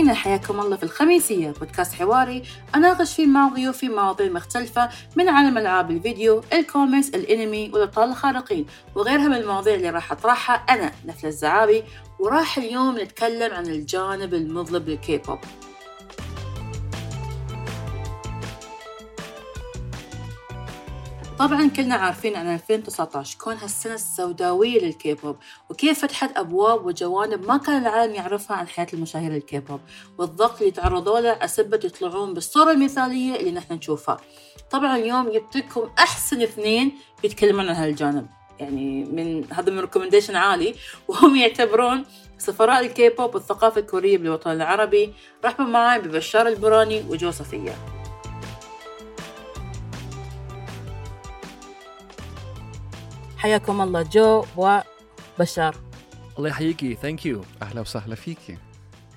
مستمعينا حياكم الله في الخميسية. بودكاست حواري أناقش فيه مع ضيوفي مواضيع مختلفة من عالم ألعاب الفيديو، الكوميكس، الأنمي والأبطال الخارقين. وغيرها من المواضيع اللي راح أطرحها أنا نفل الزعابي. وراح اليوم نتكلم عن الجانب المظلم للكي طبعا كلنا عارفين عن 2019 كونها السنة السوداوية للكيبوب وكيف فتحت أبواب وجوانب ما كان العالم يعرفها عن حياة المشاهير الكيبوب والضغط اللي تعرضوا له أسبة يطلعون بالصورة المثالية اللي نحن نشوفها. طبعا اليوم جبت لكم أحسن اثنين يتكلمون عن هالجانب يعني من هذا من recommendation عالي. وهم يعتبرون سفراء الكيبوب والثقافة الكورية بالوطن العربي رحبوا معي ببشار البراني وجوزفين حياكم الله جو وبشار. الله يحييكي. Thank you أهلا وسهلا فيكي.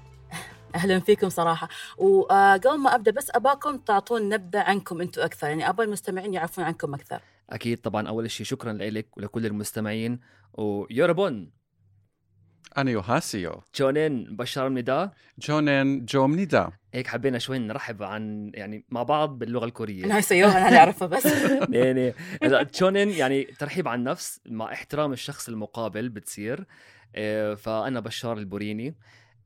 أهلا فيكم صراحة. وقبل ما أبدأ بس أباكم تعطون نبذة عنكم أنتم أكثر. يعني ابى المستمعين يعرفون عنكم أكثر. أكيد طبعا. أول شيء شكرا لك ولكل المستمعين. 여러분 안녕하세요 저는 بشار 입니다. 저는 جو 입니다 هيك حبينا شوي نرحب عن يعني مع بعض باللغة الكورية. 안녕하세요 أنا أعرفها بس. يعني إذا 저는 يعني ترحيب عن النفس مع احترام الشخص المقابل بتصير. آه، فأنا بشار البوريني.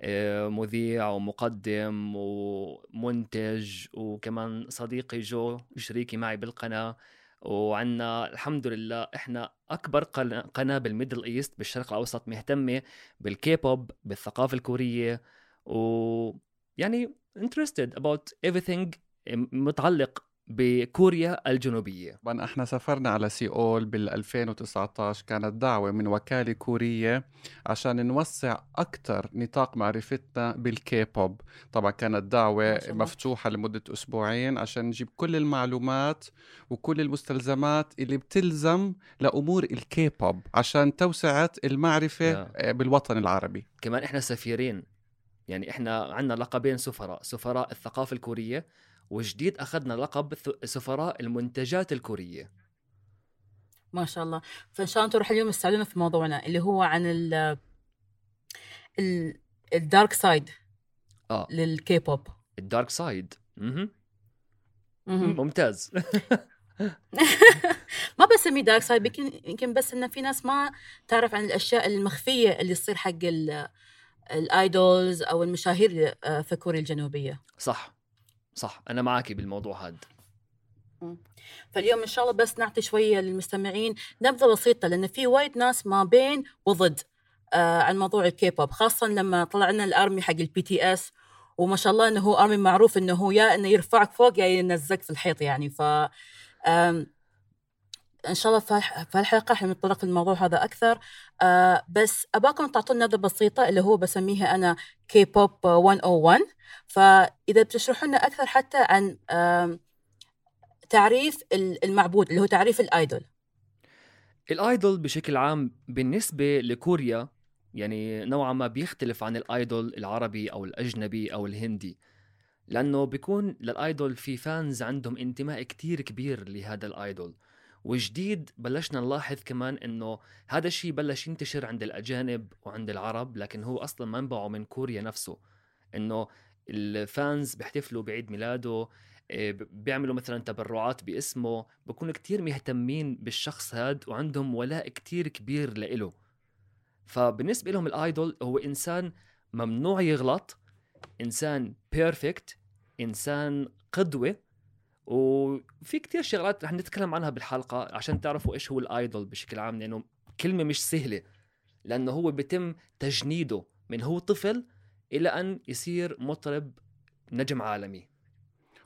آه، مذيع ومقدم ومنتج وكمان صديقي جو شريكي معي بالقناة. وعنا الحمد لله إحنا أكبر قنا- قناة بال Middle East بالشرق الأوسط مهتمة بالكيبوب بالثقافة الكورية و يعني interested about everything متعلق بكوريا الجنوبية طبعا إحنا سافرنا على سيول بال 2019 كانت دعوة من وكالة كورية عشان نوسع أكثر نطاق معرفتنا بالكيبوب طبعا كانت دعوة. مفتوحة لمدة أسبوعين عشان نجيب كل المعلومات وكل المستلزمات اللي بتلزم لأمور الكيبوب عشان توسعة المعرفة نعم. آه، بالوطن العربي كمان إحنا سفيرين يعني إحنا عندنا لقبين سفراء سفراء الثقافة الكورية وجديد أخذنا لقب سفراء المنتجات الكورية. ما شاء الله. فإن شاء الله راح اليوم تساعدونا في موضوعنا اللي هو عن ال ال الدارك سايد آه. لل K-pop ال dark side. مهم. ممتاز. ما بسميه dark side يمكن يمكن بس انه في ناس ما تعرف عن الأشياء المخفية اللي تصير حق ال- idols أو المشاهير آه، في كوريا الجنوبية. صح. صح أنا معك بالموضوع هذا فاليوم إن شاء الله بس نعطي شوية للمستمعين. نبذة بسيطة لأن في وايد ناس ما بين مع وضد آه عن موضوع الكيبوب خاصة لما طلع لنا ال ARMY حق ال BTS وما شاء الله إنه هو ARMY معروف إنه هو يا إنه يرفعك فوق يا ينزلك في الحيط يعني. ف إن شاء الله في الح- في الحلقة إحنا نتطرق للموضوع هذا أكثر. آه بس أباكم تعطونا نبذه بسيطة اللي هو بسميها أنا كي بوب 101 فإذا بتشرحوا لنا أكثر حتى عن آم، تعريف ال- المعبود اللي هو تعريف الأيدول. الأيدول بشكل عام بالنسبة لكوريا يعني نوعا ما بيختلف عن الأيدول العربي أو الأجنبي أو الهندي لأنه بيكون للأيدول في فانز عندهم انتماء كتير كبير لهذا الأيدول. وجديد بلشنا نلاحظ كمان إنه هذا الشيء بلش ينتشر عند الأجانب وعند العرب لكن هو أصلا منبعه من كوريا نفسه. إنه ال fans بيحتفلوا بعيد ميلاده ب- بيعملوا مثلا تبرعات باسمه بكونوا كتير مهتمين بالشخص هاد وعندهم ولاء كتير كبير لإله. فبالنسبة لهم ال idol هو إنسان ممنوع يغلط إنسان perfect إنسان قدوة وفي كتير شغلات رح نتكلم عنها بالحلقة عشان تعرفوا إيش هو الايدول بشكل عام لأنه كلمة مش سهلة لأنه هو بيتم تجنيده من هو طفل إلى أن يصير مطرب نجم عالمي.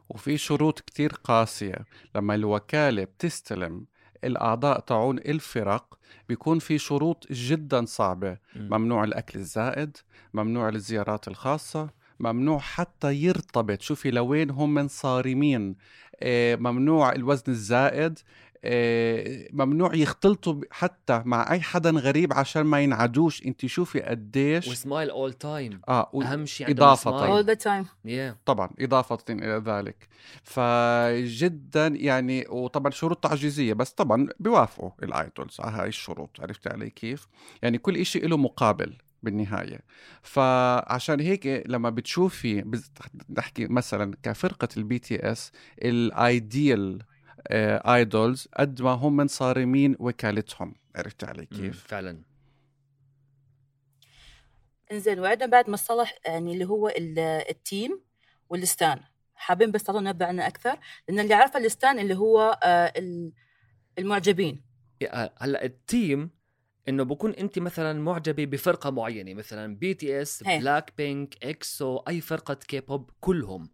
وفي شروط كتير قاسية. لما الوكالة بتستلم الأعضاء تعون الفرق بيكون في شروط جدا صعبة. ممنوع الأكل الزائد ممنوع الزيارات الخاصة ممنوع حتى يرتبط. شوفي لوين هم من صارمين. آه، ممنوع الوزن الزائد. آه، ممنوع يختلطوا حتى مع أي حدا غريب عشان ما ينعدوش. انت شوفي قديش وسمايل all the time آه و- أهم شيء سمايل the time. Yeah. طبعا إضافة إلى ذلك. فجدا يعني وطبعا شروط تعجيزية بس طبعا بيوافقوا ال idols على هاي الشروط عرفت علي كيف؟ يعني كل إشي له مقابل. بالنهاية. فعشان هيك لما بتشوفي نحكي مثلا كفرقة ال BTS ال ideal idols قد ما هم من صارمين وكالتهم. عرفت علي كيف؟ فعلا. إنزين وعندنا بعد مصطلح يعني اللي هو ال- team وال stan. حابين بس تعطونا نبذة عنه أكثر لأن اللي عارفه ال stan اللي هو آه، ال- المعجبين. هلأ ال team إنه بكون انت مثلا معجبة بفرقة معينة مثلا BTS. BLACKPINK EXO أي فرقة كيبوب كلهم.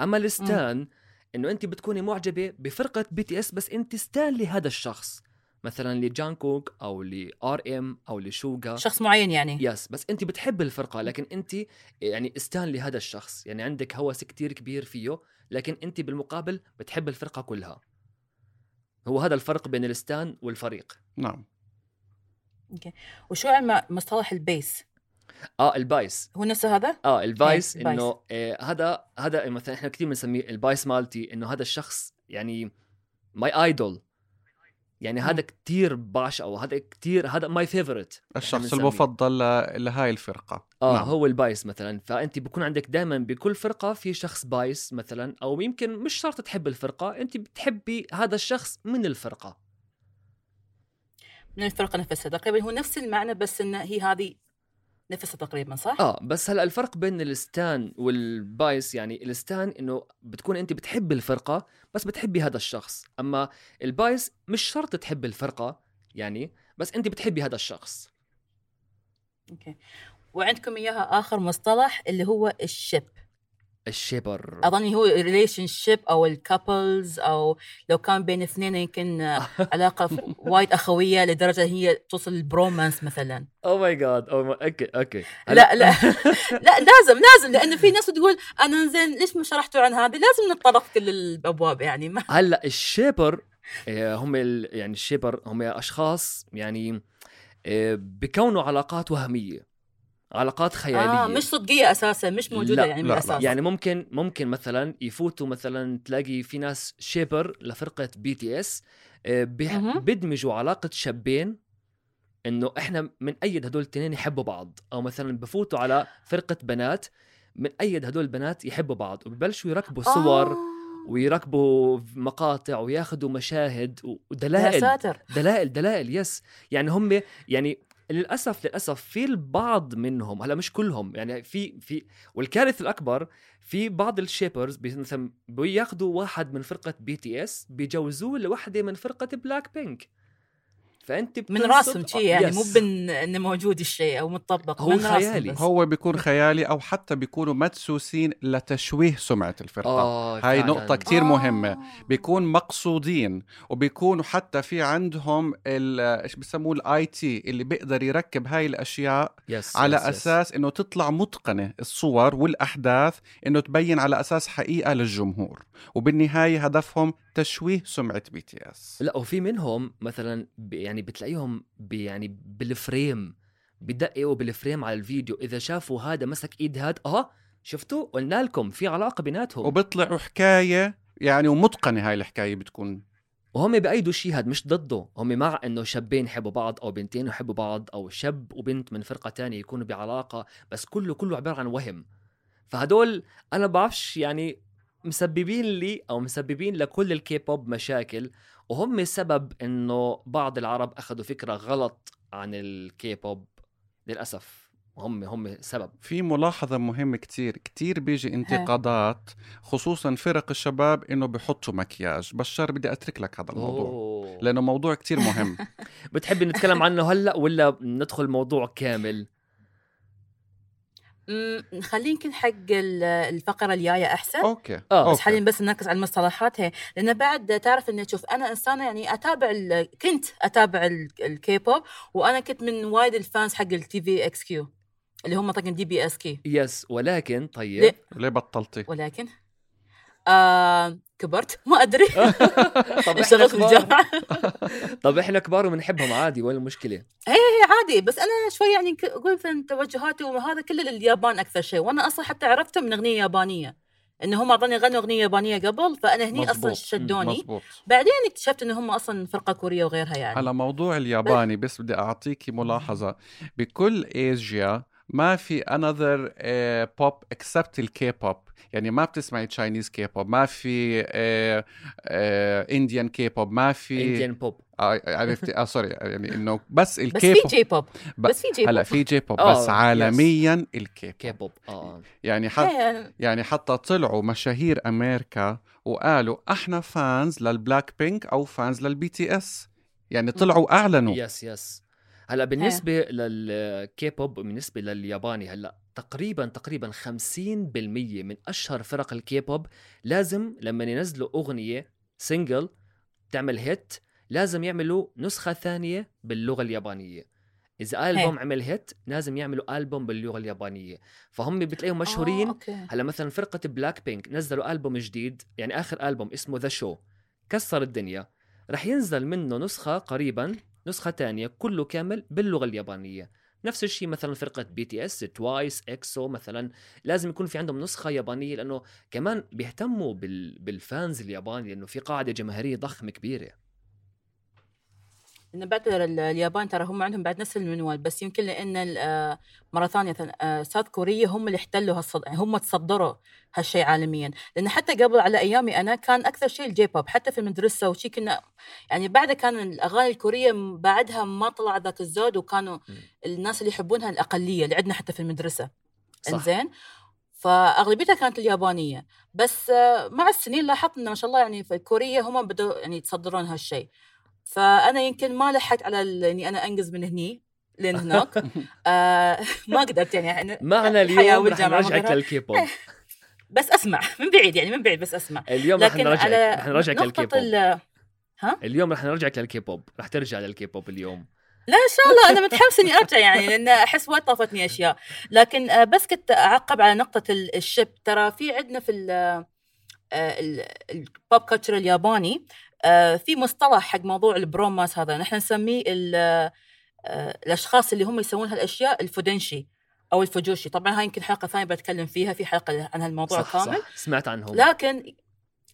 أما ال stan إنه انت بتكوني معجبة بفرقة BTS بس انت stan لهذا الشخص. مثلا لجانكوك أو ل RM أو لشوغا. شخص معين يعني. yes بس انت بتحب الفرقة لكن انت يعني stan لهذا الشخص. يعني عندك هوس كتير كبير فيه لكن انت بالمقابل بتحب الفرقة كلها. هو هذا الفرق بين ال stan والفريق. نعم. وشو عن مصطلح ال bias؟ آه ال bias. هو نفسه هذا؟ آه إيه، ال bias. إنه آه هذا هذا مثلا إحنا كثير بنسميه ال bias مالتي إنه هذا الشخص يعني my idol يعني هذا. كثير بعشقه هذا كثير هذا my favorite الشخص المفضل لهاي الفرقة. آه. نعم. هو ال bias مثلا. فأنت بكون عندك دائما بكل فرقة في شخص bias مثلا أو يمكن مش شرط تحب الفرقة أنت بتحبي هذا الشخص من الفرقة. من الفرقه نفسها. تقريبا هو نفس المعنى بس انه هي هذه نفسها تقريبا صح؟ آه بس هلا الفرق بين ال stan وال bias يعني ال stan إنه بتكون أنت بتحبي الفرقة بس بتحبي هذا الشخص. أما ال bias مش شرط تحبي الفرقة يعني بس أنت بتحبي هذا الشخص. Okay. وعندكم إياها آخر مصطلح اللي هو ال ship. ال shipper اظني هو relationship أو ال couples أو لو كان بين اثنين يمكن علاقة وايد أخوية لدرجة هي توصل ال bromance مثلا. Oh my God أو okay okay لا لا. لا لازم لازم. لأنه في ناس تقول أنا زين ليش ما شرحتوا عن هذه لازم نتطرق كل الأبواب يعني. ما هلأ ال shipper آه، هم يعني ال shipper هم أشخاص يعني آه، بكونوا علاقات وهمية. علاقات خيالية. آه مش صدقية أساسا مش موجودة لا، يعني من لا، لا. الاساس يعني ممكن ممكن مثلا يفوتوا مثلا تلاقي في ناس shipper لفرقة BTS مهم. بدمجوا علاقة شابين إنه إحنا بنأيد هدول الاثنين يحبوا بعض. أو مثلا بفوتوا على فرقة بنات بنأيد هدول البنات يحبوا بعض. وببلشوا يركبوا صور آه. ويركبوا مقاطع وياخذوا مشاهد يا ودلائل. ساتر. دلائل دلائل yes يعني هم يعني للأسف للأسف في البعض منهم هلأ مش كلهم يعني في في والكارثه الأكبر في بعض ال shippers مثلا بياخذوا واحد من فرقة BTS بيجوزوه لوحدة من فرقة بلاك بينك فأنت من راسهم شيء يعني yes. مو بن إنه موجود الشيء أو مطبق هو من خيالي. بس. هو بيكون خيالي أو حتى بيكونوا مدسوسين لتشويه سمعة الفرقة آه هاي فعلاً. نقطة كتير آه. مهمة بيكون مقصودين وبيكونوا حتى في عندهم ال- إيش بسموه ال IT اللي بيقدر يركب هاي الأشياء yes على yes yes. أساس إنه تطلع متقنة الصور والأحداث إنه تبين على أساس حقيقة للجمهور وبالنهاية هدفهم تشويه سمعة BTS لا وفي منهم مثلا ب- يعني بتلاقيهم يعني بال frame بدققوا بال frame على الفيديو. إذا شافوا هذا مسك إيد هاد آه شفتوا؟ قلنا لكم في علاقة بيناتهم. وبيطلعوا حكاية يعني ومتقنة هاي الحكاية بتكون. وهم بأيدوا شيء هاد مش ضده. هم مع إنه شابين يحبوا بعض أو بنتين يحبوا بعض أو شاب وبنت من فرقة تانية يكونوا بعلاقة بس كله كله عبارة عن وهم. فهدول أنا بعرفش يعني مسببين لي أو مسببين لكل الكيبوب مشاكل وهم سبب إنه بعض العرب أخذوا فكرة غلط عن الكيبوب للأسف. هم هم سبب. في ملاحظة مهمة كتير كتير بيجي انتقادات خصوصا فرق الشباب إنه بحطوا مكياج. بشار بدي أترك لك هذا الموضوع أوه. لأنه موضوع كتير مهم. بتحبي نتكلم عنه هلأ ولا ندخل موضوع كامل؟ نخليه يمكن حق ال- الفقرة الجاية أحسن okay آه، بس. حاليا بس نركز على المصطلحات هي لأن بعد تعرف اني شوف أنا إنسانة يعني أتابع ال- كنت أتابع ال- الكيبوب وأنا كنت من وايد ال fans حق ال TVXQ اللي هم طبعا DBSK yes ولكن طيب ليه؟ ليه بطلتي؟ ولكن آه كبرت ما أدري. طب إحنا اشتغلت في كبار الجامعة طب إحنا كبار وبنحبهم عادي وين المشكلة؟ هي عادي. بس أنا شوي يعني أقول مثلا توجهاتي وهذا كله لليابان أكثر شيء. وأنا أصلا حتى عرفته من أغنية يابانية إن هم اظن غنوا أغنية يابانية قبل فأنا هني أصلا مزبوط. شدوني. مزبوط بعدين اكتشفت إن هم أصلا فرقة كورية وغيرها يعني. على موضوع الياباني بس بدي اعطيكي ملاحظة. بكل إيجيا ما في another pop except ال K-pop يعني ما بتسمعي Chinese K-pop ما في Indian K-pop ما في Indian pop آه، عرفتي؟ آه sorry يعني إنه بس بس ال K في pop J-pop بس في J هلا بوب في J-pop آه، بس. عالميا ال K K-pop pop آه. يعني حتى يعني حتى طلعوا مشاهير أمريكا وقالوا أحنا fans لل Blackpink أو fans لل BTS يعني طلعوا أعلنوا. yes yes هلأ بالنسبة للكي بوب بالنسبة للياباني هلأ تقريبا تقريبا 50% من أشهر فرق الكي بوب لازم لما ينزلوا أغنية single تعمل hit لازم يعملوا نسخة ثانية باللغة اليابانية. إذا آلبوم عمل hit لازم يعملوا آلبوم باللغة اليابانية. فهم بتلاقيهم آه، مشهورين. okay. هلأ مثلا فرقة بلاك بينك نزلوا ألبوم جديد يعني آخر ألبوم اسمه The Show كسر الدنيا. رح ينزل منه نسخة قريبا نسخة تانية كله كامل باللغة اليابانية. نفس الشيء مثلا فرقة BTS TWICE EXO مثلا لازم يكون في عندهم نسخة يابانية لأنه كمان بيهتموا بال... بال fans الياباني لأنه في قاعدة جماهيرية ضخمة كبيرة. إن بعد ال- اليابان ترى هم عندهم بعد نفس المنوال بس يمكن لأن آه، مرة ثانية آه، South Korea هم اللي احتلوا هالصد... يعني هم تصدروا هالشيء عالميا. لأن حتى قبل على أيامي أنا كان أكثر شيء ال J-pop حتى في المدرسة وشي كنا يعني بعد كان الأغاني الكورية بعدها ما طلع ذاك الزود وكانوا الناس اللي يحبونها الأقلية اللي عندنا حتى في المدرسة. صح. إنزين؟ فأغلبيتها كانت اليابانية. بس آه، مع السنين لاحظت انه ما شاء الله يعني في كوريا هم بدوا يعني يتصدرون هالشيء. فأنا يمكن ما لحقت على إني أنا انقز من هني لين هناك. آه ما قدرت يعني معنا اليوم رح نرجعك وغيرها. للكي بوب بس أسمع من بعيد يعني من بعيد بس أسمع. اليوم رح نرجعك رح نرجعك للكي نقطة بوب ال- ها؟ اليوم رح نرجعك للكي بوب رح ترجع للكي بوب اليوم. لا إن شاء الله. أنا متحمسه إني أرجع يعني لأن أحس وايد طافتني أشياء. لكن آه، بس كنت أعقب على نقطة ال- ال ship. ترى في عندنا في ال- ال- ال pop culture الياباني آه، في مصطلح حق موضوع ال bromance هذا. نحن نسميه آه، الأشخاص اللي هم يسوون هالأشياء ال fudanshi أو ال fujoshi طبعا هاي يمكن حلقة ثانية بتكلم فيها في حلقة عن هالموضوع صح كامل. صح سمعت عنهم. لكن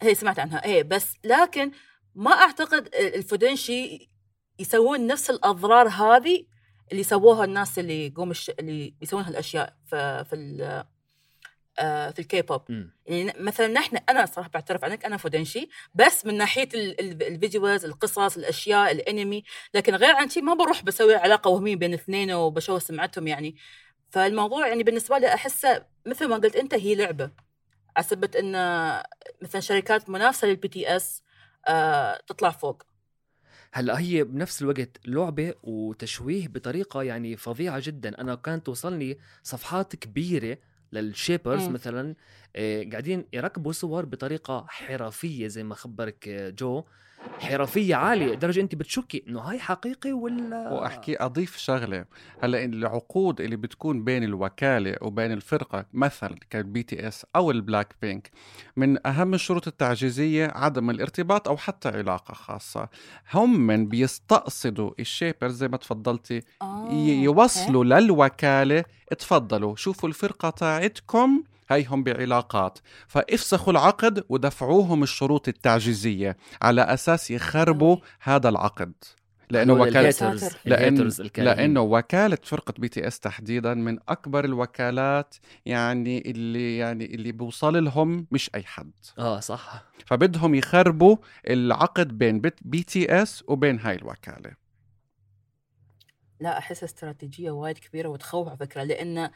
هي سمعت عنها. إيه بس لكن ما أعتقد ال fudanshi يسوون نفس الأضرار هذه اللي سووها الناس اللي يقوم الش... اللي يسوون هالأشياء في في. آه، في الكي بوب. يعني مثلا نحن أنا صراحة بعترف عنك أنا fudanshi بس من ناحية ال- ال- ال videos القصص الأشياء الأنمي لكن غير عن شيء ما بروح بسوي علاقة وهمية بين اثنين وبشوه سمعتهم يعني. فالموضوع يعني بالنسبة لي احسه مثل ما قلت أنت هي لعبة. عسبت إن مثلا شركات منافسة لل BTS آه تطلع فوق. هلأ هي بنفس الوقت لعبة وتشويه بطريقة يعني فظيعة جدا. أنا كانت توصلني صفحات كبيرة لل shippers. مثلا آه، قاعدين يركبوا صور بطريقة حرفية زي ما خبرك آه، جو حرفية عالية لدرجه أنت بتشكي إنه هاي حقيقي ولا؟ وأحكي أضيف شغلة. هلأ إن العقود اللي بتكون بين الوكالة وبين الفرقة مثلا كالبي تي إس أو البلاك بينك من أهم الشروط التعجيزية عدم الارتباط أو حتى علاقة خاصة. هم من بيستقصدوا ال shippers زي ما تفضلتي آه، يوصلوا للوكالة تفضلوا شوفوا الفرقة تاعتكم هيهم بعلاقات فافسخوا العقد ودفعوهم الشروط التعجيزية على أساس يخربوا هذا العقد لأنه وكاله. لأن. لأنه وكالة فرقة بي تي اس تحديدا من أكبر الوكالات يعني اللي يعني اللي بوصل لهم مش أي حد آه صح فبدهم يخربوا العقد بين بي تي اس وبين هاي الوكالة لا أحس استراتيجية وايد كبيرة وتخوف على فكرة لأن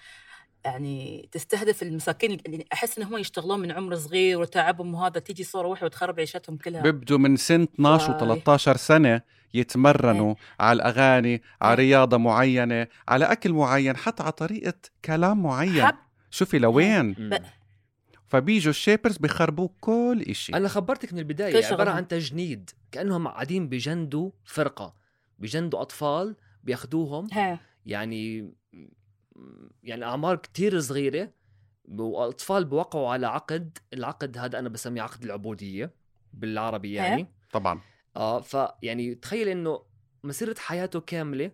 يعني تستهدف المساكين اللي أحس إن هم يشتغلون من عمر صغير وتعبهم وهذا تيجي صورة واحدة وتخرب عيشتهم كلها. بيبدوا من سن 12 و13 سنة يتمرنوا على الأغاني على رياضة معينة على أكل معين حتى على طريقة كلام معين. حب. شوفي لوين. مم. ب- فبيجوا الشيبرز بيخربوا كل إشي. أنا خبرتك من البداية شغلهم. عبارة عن تجنيد كأنهم قاعدين بجندوا فرقة بجندوا أطفال بياخدوهم. ها يعني يعني أعمار كتير صغيرة وأطفال بوقعوا على عقد العقد هذا أنا بسميه عقد العبودية بالعربي يعني. طبعا. آه فيعني تخيل إنه مسيرة حياته كاملة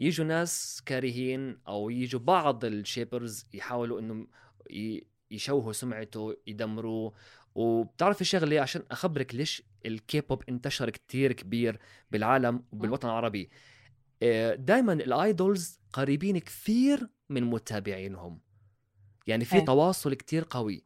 يجوا ناس كارهين أو يجوا بعض الشيبرز يحاولوا انه ي- يشوهوا سمعته يدمروه. وبتعرفي شغله عشان أخبرك ليش الكيبوب انتشر كتير كبير بالعالم وبالوطن العربي. دائما ال idols قريبين كثير من متابعينهم. يعني في. تواصل كتير قوي.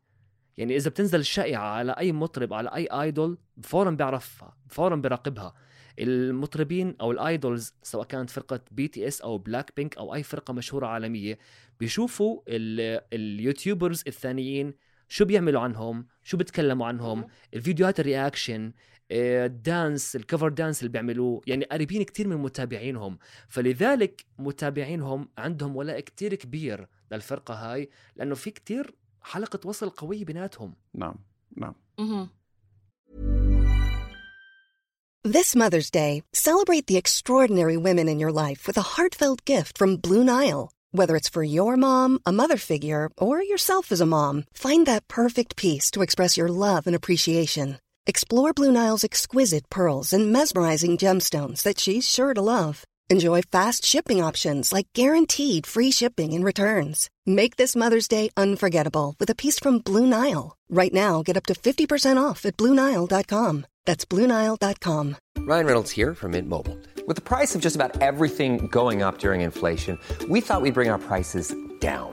يعني إذا بتنزل شائعه على أي مطرب على أي idol فورا بيعرفها فورا بيراقبها المطربين أو ال idols سواء كانت فرقة بي تي اس أو بلاك بينك أو أي فرقة مشهورة عالمية بيشوفوا ال- ال YouTubers الثانيين شو بيعملوا عنهم شو بيتكلموا عنهم الفيديوهات ال reaction ال dance ال cover dance اللي بيعملوه يعني قريبين كتير من متابعينهم فلذلك متابعينهم عندهم ولاء كتير كبير للفرقة هاي لأنه في كتير حلقة وصل قوية بيناتهم نعم نعم. This Mother's Day, celebrate the extraordinary women in your life with a heartfelt gift from Blue Nile. Whether it's for your mom, a mother figure, or yourself as a mom, find that perfect piece to express your love and appreciation. Explore Blue Nile's exquisite pearls and mesmerizing gemstones that she's sure to love. Enjoy fast shipping options like guaranteed free shipping and returns. Make this Mother's Day unforgettable with a piece from Blue Nile. Right now, get up to 50% off at BlueNile.com. That's BlueNile.com. Ryan Reynolds here from Mint Mobile. With the price of just about everything going up during inflation, we thought we'd bring our prices down.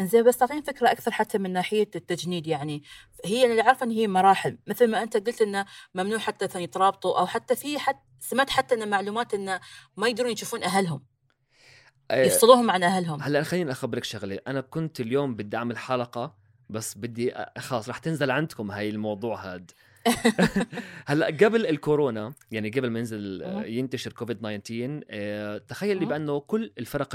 إنزين بس تعطيني فكرة أكثر حتى من ناحية التجنيد يعني. هي اللي عارفه إن هي مراحل. مثل ما أنت قلت إنه ممنوع حتى ثاني يترابطوا أو حتى في حتى سمعت حتى إن معلومات إنه ما يقدرون يشوفون أهلهم. آه، يفصلوهم عن أهلهم. هلا خليني أخبرك شغلة. أنا كنت اليوم بدي أعمل حلقة بس بدي خلاص رح تنزل عندكم هاي الموضوع هاد. هلا قبل الكورونا يعني قبل ما ينزل. ينتشر كوفيد 19 آه، تخيل لي. بأنه كل الفرق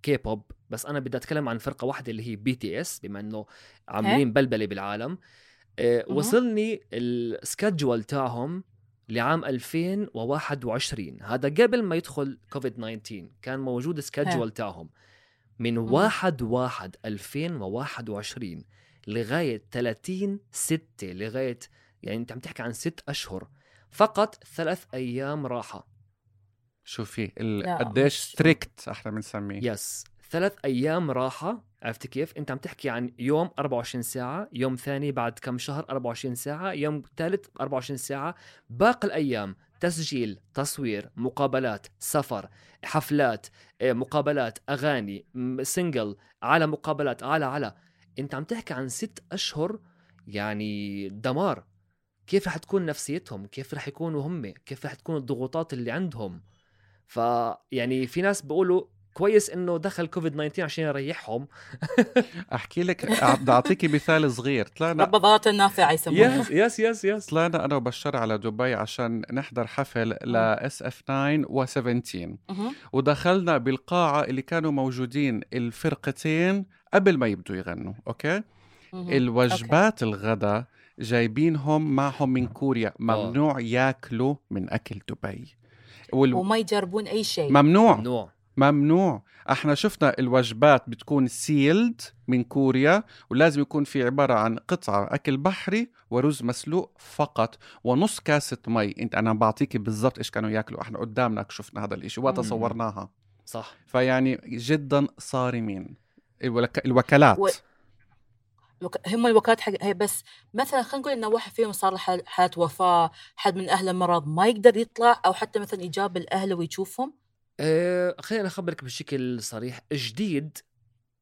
الكي بوب بس أنا بدي أتكلم عن فرقة واحدة اللي هي بي تي اس بما إنه عاملين بلبلة بالعالم. آه،. وصلني ال schedule تاعهم لعام 2021 هذا قبل ما يدخل كوفيد 19 كان موجود schedule تاعهم. من مم. 1 1 2021 لغاية 30 6 لغاية يعني أنت عم تحكي عن ست أشهر. فقط ثلاث أيام راحة. شوفي قديش strict إحنا بنسميه. yes ثلاث أيام راحة عرفت كيف؟ انت عم تحكي عن يوم 24 ساعة، يوم ثاني بعد كم شهر؟ 24 ساعة، يوم ثالث 24 ساعة، باقي الأيام تسجيل، تصوير، مقابلات، سفر، حفلات، آه، مقابلات، أغاني، single، على مقابلات، على على. انت عم تحكي عن ست أشهر يعني دمار. كيف رح تكون نفسيتهم؟ كيف رح يكونوا هم؟ كيف رح تكون الضغوطات اللي عندهم؟ فيعني في ناس بيقولوا كويس إنه دخل كوفيد 19 عشان يريحهم. أحكي لك بدي اعطيكي مثال صغير. طلعنا ربضات النافعة يسمونها yes yes yes yes طلعنا أنا وبشار على دبي عشان نحضر حفل ل إس إف 9 و17 مهم. ودخلنا بالقاعة اللي كانوا موجودين الفرقتين قبل ما يبدوا يغنوا okay؟ مهم. الوجبات الغداء جايبينهم معهم من كوريا ممنوع ياكلوا من أكل دبي. وال... وما يجربون أي شيء. ممنوع. ممنوع. ممنوع. إحنا شفنا الوجبات بتكون sealed من كوريا ولازم يكون في عبارة عن قطعة أكل بحري ورز مسلوق فقط ونص كاسة مي. انت أنا بعطيكي بالضبط إيش كانوا ياكلوا. إحنا قدامنا شفنا هذا الإشي وقتها. صورناها صح. فيعني جدا صارمين. الوك... الوكالات. هم الوكالات حق هي بس مثلا خلينا نقول انه واحد فيهم صار له حال- حالة وفاة حد من أهله مرض ما يقدر يطلع أو حتى مثلا يجاب الأهل ويشوفهم؟ أه خلينا أخبرك بشكل صريح. جديد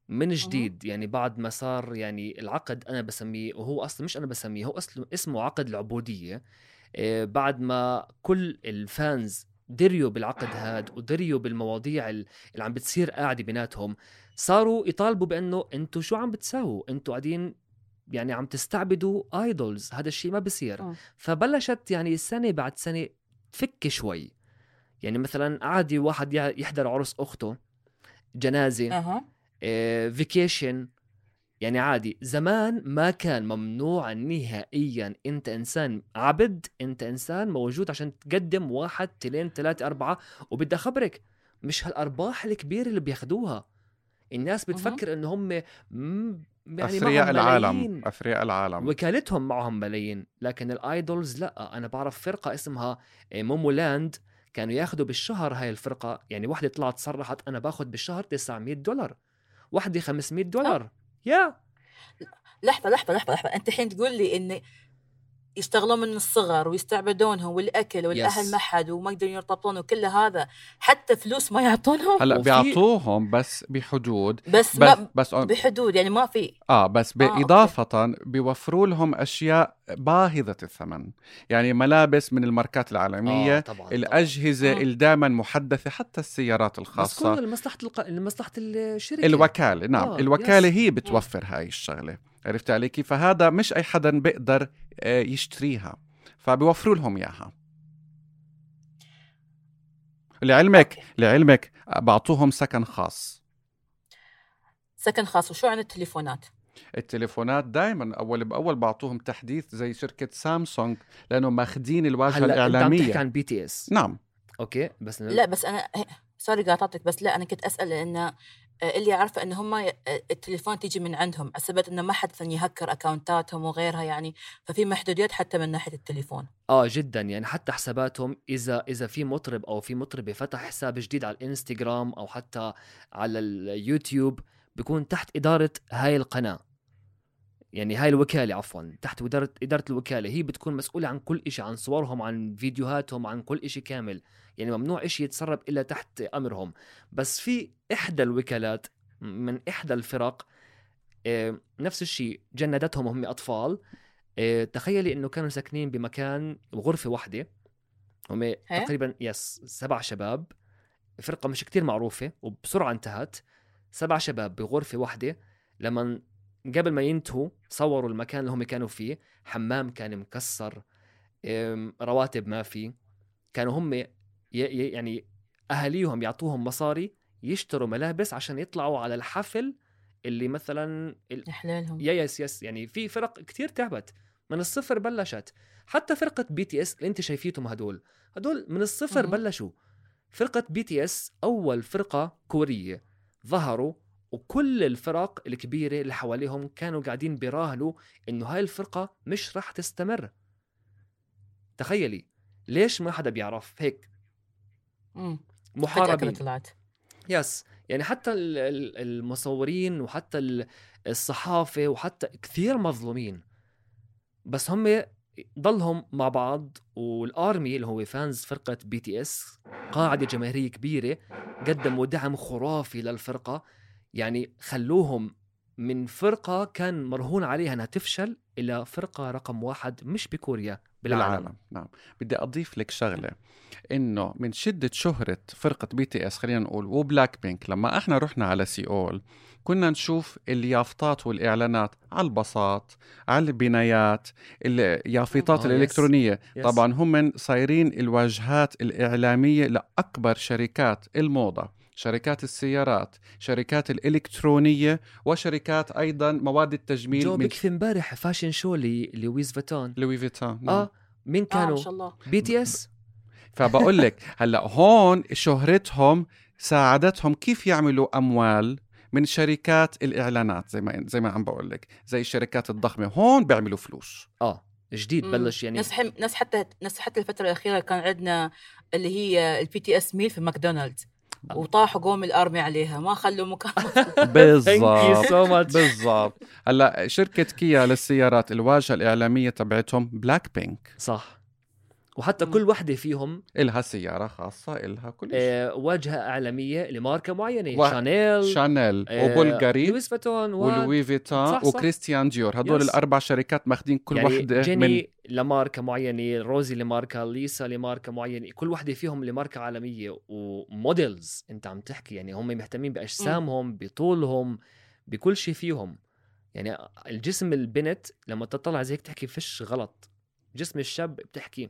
من جديد. يعني بعد ما صار يعني العقد أنا بسميه وهو أصلا مش أنا بسميه هو أصلا اسمه عقد العبودية. أه بعد ما كل الفانز دريوا بالعقد هاد ودريوا بالمواضيع ال- اللي عم بتصير قاعدة بيناتهم صاروا يطالبوا بأنه أنتوا شو عم بتساووا؟ أنتوا قاعدين يعني عم تستعبدوا ايدولز هذا الشيء ما بصير. آه. فبلشت يعني سنة بعد سنة تفك شوي. يعني مثلا عادي واحد يحضر عرس أخته جنازة أها. فيكيشن يعني عادي زمان ما كان ممنوع نهائيا. أنت إنسان عبد أنت إنسان موجود عشان تقدم واحد تلين ثلاثة أربعة وبدي أخبرك مش هالأرباح الكبيرة اللي بياخدوها. الناس بتفكر انه هم يعني أثرياء العالم. أثرياء العالم. وكالتهم معهم ملايين. لكن الآيدولز لا. أنا بعرف فرقة اسمها مومو لاند. كانوا ياخذوا بالشهر هاي الفرقة. يعني وحده طلعت صرحت أنا باخذ بالشهر 900 دولار. وحده 500 دولار. يا لحظة لحظة لحظة لحظة. أنت الحين تقول لي إن يشتغلون من الصغر ويستعبدونهم والأكل والأهل Yes. ما حد وما يقدرون يرتبطون وكل هذا حتى فلوس ما يعطونهم. هلا وفي- بيعطوهم بس بحدود. بس, بس ما بس بحدود يعني ما في. آه بس آه،. بإضافة بيوفروا لهم أشياء باهظة الثمن. يعني ملابس من الماركات العالمية آه، طبعاً، الأجهزة آه. اللي دائما محدثة حتى السيارات بس الخاصة. كله لمصلحة الق... لمصلحة الشركة. الوكالة نعم آه، الوكالة يس. هي بتوفر هاي الشغلة. عرفت علي كيف؟ فهذا مش أي حدا بيقدر آه، يشتريها. فبيوفروا لهم إياها. لعلمك. لعلمك بعطوهم سكن خاص. سكن خاص. وشو عن التليفونات؟ التليفونات دائما أول بأول بعطوهم تحديث زي شركة سامسونج لأنه ماخذين الواجهة هلأ أنت عم الإعلامية. تحكي عن بي تي اس نعم. okay بس لا بس أنا سوري قاطعتك بس لا أنا كنت أسأل لأن اللي عارفه إن هم التليفون تيجي من عندهم اثبت إنه ما حد ثاني يهكر اكونتاتهم وغيرها يعني ففي محدوديات حتى من ناحية التليفون. آه جدا. يعني حتى حساباتهم إذا إذا في مطرب أو في مطربة فتح حساب جديد على الإنستغرام أو حتى على اليوتيوب بيكون تحت إدارة هاي القناة. يعني هاي الوكالة عفوا تحت إدارة إدارة الوكالة. هي بتكون مسؤولة عن كل شيء عن صورهم عن فيديوهاتهم عن كل شيء كامل. يعني ممنوع شيء يتسرب إلا تحت أمرهم. بس في إحدى الوكالات من إحدى الفرق آه، نفس الشيء جندتهم وهم أطفال. آه، تخيلي إنه كانوا ساكنين بمكان غرفة واحدة. هم تقريبا يس سبع شباب. فرقة مش كتير معروفة وبسرعة انتهت. سبع شباب بغرفة واحدة. لما قبل ما ينتهوا صوروا المكان اللي هم كانوا فيه. حمام كان مكسر. رواتب ما في. كانوا هم يعني أهاليهم يعطوهم مصاري يشتروا ملابس عشان يطلعوا على الحفل اللي مثلا ال- يحللهم يا yes yes يعني في فرق كتير تعبت. من الصفر بلشت. حتى فرقة بي تي إس اللي أنت شايفيتهم هدول هدول من الصفر مهم. بلشوا. فرقة بي تي إس أول فرقة كورية ظهروا وكل الفرق الكبيرة اللي حواليهم كانوا قاعدين بيراهنوا إنه هاي الفرقة مش راح تستمر. تخيلي ليش ما حدا بيعرف؟ هيك. محاربين. طلعت. yes يعني حتى ال- ال- المصورين وحتى ال- الصحافة وحتى كثير مظلومين. بس هم ضلهم مع بعض وال ARMY اللي هو fans فرقة بي تي اس قاعدة جماهيرية كبيرة قدموا دعم خرافي للفرقة. يعني خلوهم من فرقة كان مرهون عليها إنها تفشل إلى فرقة رقم واحد مش بكوريا. بالعالم, بالعالم. نعم. بدي أضيف لك شغلة. إنه من شدة شهرة فرقة BTS خلينا نقول وبلاك بينك لما إحنا رحنا على سيول كنا نشوف اليافطات والإعلانات على البساط على البنايات اليافطات yes. الإلكترونية. yes. طبعا هم صايرين الواجهات الإعلامية لأكبر شركات الموضة. شركات السيارات شركات الإلكترونية وشركات أيضا مواد التجميل جو من بكفي امبارح fashion show لويس فيتون. لوي فيتون نعم. آه مين آه كانوا؟ ما شاء الله. بي تي إس؟ فبقول لك هلأ هون شهرتهم ساعدتهم كيف يعملوا أموال من شركات الإعلانات زي ما زي ما عم بقول لك زي الشركات الضخمة. هون بيعملوا فلوس. آه جديد مم. بلش يعني. ناس حتى ناس حتى الفترة الأخيرة كان عندنا اللي هي ال BTS meal في ماكدونالدز. وطاحوا قوم ال army عليها ما خلوا مكان. بالضبط. بالضبط. هلا شركة كيا للسيارات الواجهة الإعلامية تبعتهم بلاك بينك صح. وحتى مم. كل وحدة فيهم إلها سيارة خاصة إلها كل شيء. آه، واجهة إعلامية لماركة معينة و- شانيل شانيل آه، وبولغاري لويس فيتون و- ولوي صح. وكريستيان ديور هدول yes. الأربع شركات ماخذين كل يعني وحدة من جيني لماركة معينة روزي لماركة ليسا لماركة معينة كل وحدة فيهم لماركة عالمية و models أنت عم تحكي. يعني هم مهتمين بأجسامهم بطولهم بكل شيء فيهم. يعني الجسم البنت لما تطلع زي هيك تحكي فيش غلط. جسم الشاب بتحكي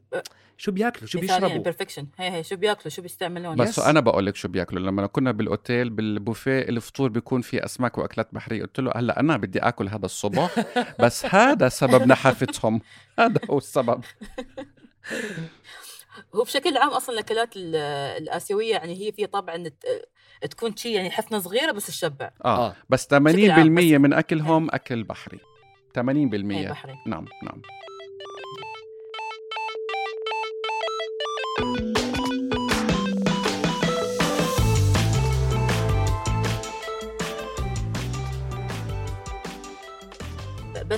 شو بياكلوا شو بيشربوا. imperfection هي هي شو بياكلوا شو بيستعملون بس yes. أنا بقول لك شو بياكلوا. لما كنا بالأوتيل بالبوفيه الفطور بيكون فيه أسماك وأكلات بحرية قلت له هلأ أنا بدي آكل هذا الصبح بس هذا سبب نحافتهم. هذا هو السبب. هو بشكل عام أصلا الأكلات ال- الآسيوية يعني هي في طبعا تكون شيء يعني حفنة صغيرة بس تشبع آه, آه. بس 80% بشكل عام، بس- من أكلهم أكل بحري. 80% هي بحري. نعم نعم.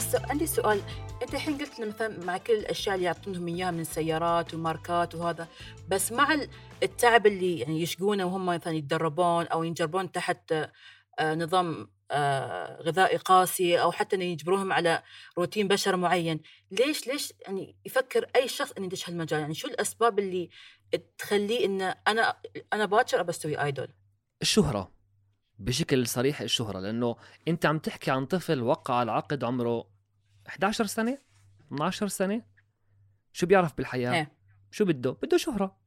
بس عندي سؤال. أنت الحين قلت لنا مثلا مع كل الأشياء اللي يعطونهم إياها من سيارات وماركات وهذا بس مع ال- التعب اللي يعني يشقونه وهم مثلا يتدربون أو ينجربون تحت آه، نظام آه، غذائي قاسي أو حتى إنه يجبروهم على روتين بشر معين ليش ليش يعني يفكر أي شخص إنه يدش هالمجال؟ يعني شو الأسباب اللي تخليه إنه أنا أنا باكر أبى استوي ايدول الشهرة. بشكل صريح الشهرة لأنه أنت عم تحكي عن طفل وقع العقد عمره 11 سنة؟ 12 سنة؟ شو بيعرف بالحياة؟ إيه. شو بده؟ بده شهرة.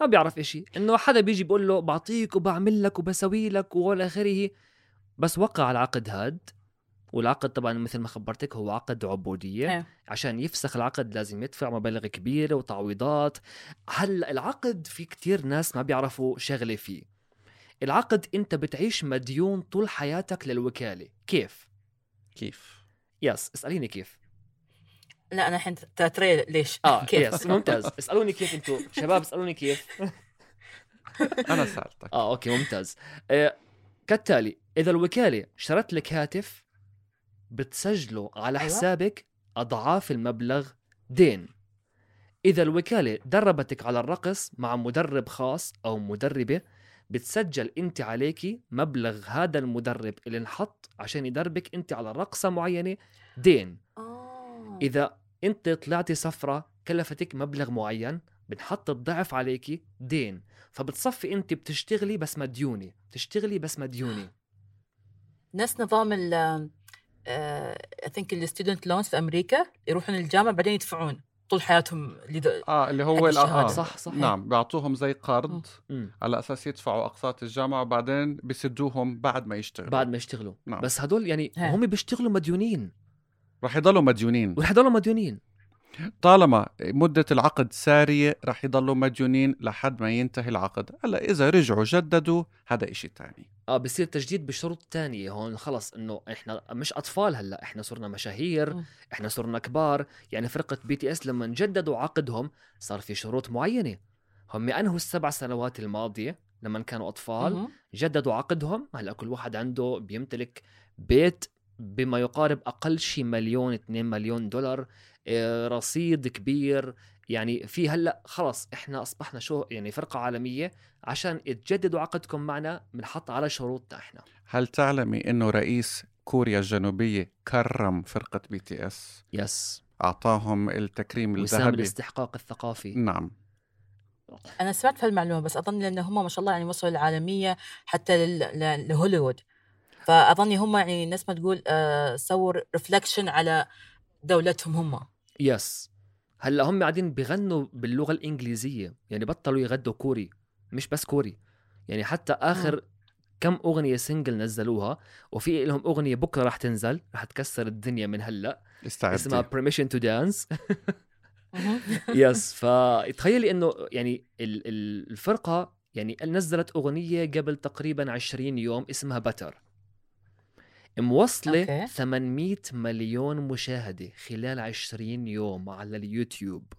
ما بيعرف إشي. إنه حدا بيجي بيقول له بعطيك وبعمل لك وبسوي لك وإلى آخره. بس وقع العقد هاد والعقد طبعا مثل ما خبرتك هو عقد عبودية. إيه. عشان يفسخ العقد لازم يدفع مبالغ كبيرة وتعويضات. هلأ العقد في كتير ناس ما بيعرفوا شغلة فيه. العقد انت بتعيش مديون طول حياتك للوكالة. كيف؟ كيف؟ يس اسأليني كيف. لا أنا الحين تاتري ليش؟ آه كيف؟ yes ممتاز. اسألوني كيف انتو. شباب اسألوني كيف. أنا سالتك آه okay ممتاز. آه كالتالي إذا الوكالة شرت لك هاتف بتسجله على أيوة. حسابك أضعاف المبلغ دين. إذا الوكالة دربتك على الرقص مع مدرب خاص أو مدربة بتسجل انت عليكي مبلغ هذا المدرب اللي انحط عشان يدربك انت على رقصة معينة. دين. آه. إذا انت طلعتي سفرة كلفتك مبلغ معين بنحط الضعف عليكي دين. فبتصفي انت بتشتغلي بس مديونة بتشتغلي بس مديونة. نفس نظام ال اي ثينك الستودنت لونز في أمريكا يروحون الجامعة بعدين يدفعون. طول حياتهم اللي آه اللي هو. آه. صح صح نعم بيعطوهم زي قرض مم. على أساس يدفعوا أقساط الجامعة وبعدين بيسدوهم بعد ما يشتغلوا بعد ما يشتغلوا نعم. بس هدول يعني. هم بيشتغلوا مديونين رح يضلوا مديونين ورح يضلوا مديونين طالما مدة العقد سارية رح يضلوا مديونين لحد ما ينتهي العقد. هلا إذا رجعوا جددوا هذا إشي تاني. آه بصير تجديد بشروط تانية هون. خلص إنه إحنا مش أطفال هلا إحنا صرنا مشاهير. إحنا صرنا كبار. يعني فرقة BTS لما جددوا عقدهم صار في شروط معينة. هم أنهوا السبع سنوات الماضية لما كانوا أطفال. جددوا عقدهم. هلا كل واحد عنده بيمتلك بيت بما يقارب أقل شيء مليون 2 مليون دولار. رصيد كبير. يعني في هلأ خلص إحنا أصبحنا شو يعني فرقة عالمية عشان تجددوا عقدكم معنا بنحط على شروطنا إحنا. هل تعلمي إنه رئيس كوريا الجنوبية كرم فرقة BTS؟ yes. أعطاهم التكريم وسام الذهبي الاستحقاق الثقافي. نعم. أنا سمعت في هالمعلومه بس أظن لأن هم ما شاء الله يعني وصلوا للعالمية حتى لهوليوود. فأظني هم يعني الناس ما تقول آه سووا reflection على دولتهم هم. yes. هلأ هم قاعدين بغنوا باللغة الإنجليزية يعني بطلوا يغنوا كوري مش بس كوري. يعني حتى آخر كم أغنية single نزلوها وفي لهم أغنية بكرة رح تنزل رح تكسر الدنيا من هلأ اسمها اسمها permission to dance. مهم. yes فتخيلي إنه يعني ال- ال- الفرقة يعني نزلت أغنية قبل تقريبا 20 يوم اسمها Butter موصله okay. 800 مليون مشاهدة خلال 20 يوم على اليوتيوب.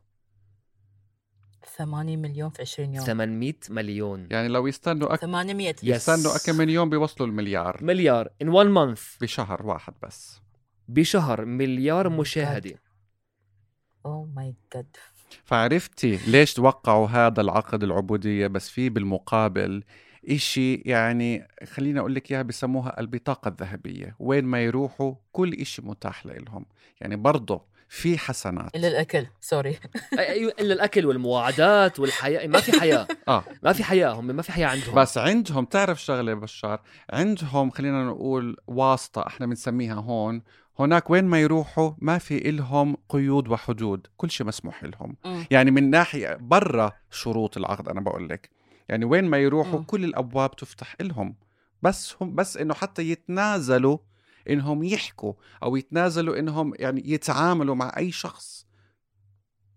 8 مليون في 20 يوم. 800 مليون. يعني لو يستنوا أك... 800 Yes. يستنوا أكم من يوم بيوصلوا المليار. مليار. In one month. بشهر واحد بس. بشهر مليار Oh my مشاهدة. oh my God فعرفتي ليش توقعوا هذا العقد العبودية بس في بالمقابل إشي يعني خليني أقول لك إياها بسموها البطاقة الذهبية. وين ما يروحوا كل إشي متاح لهم يعني برضه في حسنات. إلا الأكل sorry. أيوه إلا الأكل والمواعدات والحياة. ما في حياة. آه. ما في حياة هم ما في حياة عندهم. بس عندهم تعرف شغلة بشار؟ عندهم خلينا نقول واسطة إحنا بنسميها هون. هناك وين ما يروحوا ما في إلهم قيود وحدود. كل شيء مسموح لهم مم. يعني من ناحية برا شروط العقد أنا بقول لك. يعني وين ما يروحوا مم. كل الأبواب تفتح لهم بس هم بس إنه حتى يتنازلوا إنهم يحكوا أو يتنازلوا إنهم يعني يتعاملوا مع أي شخص.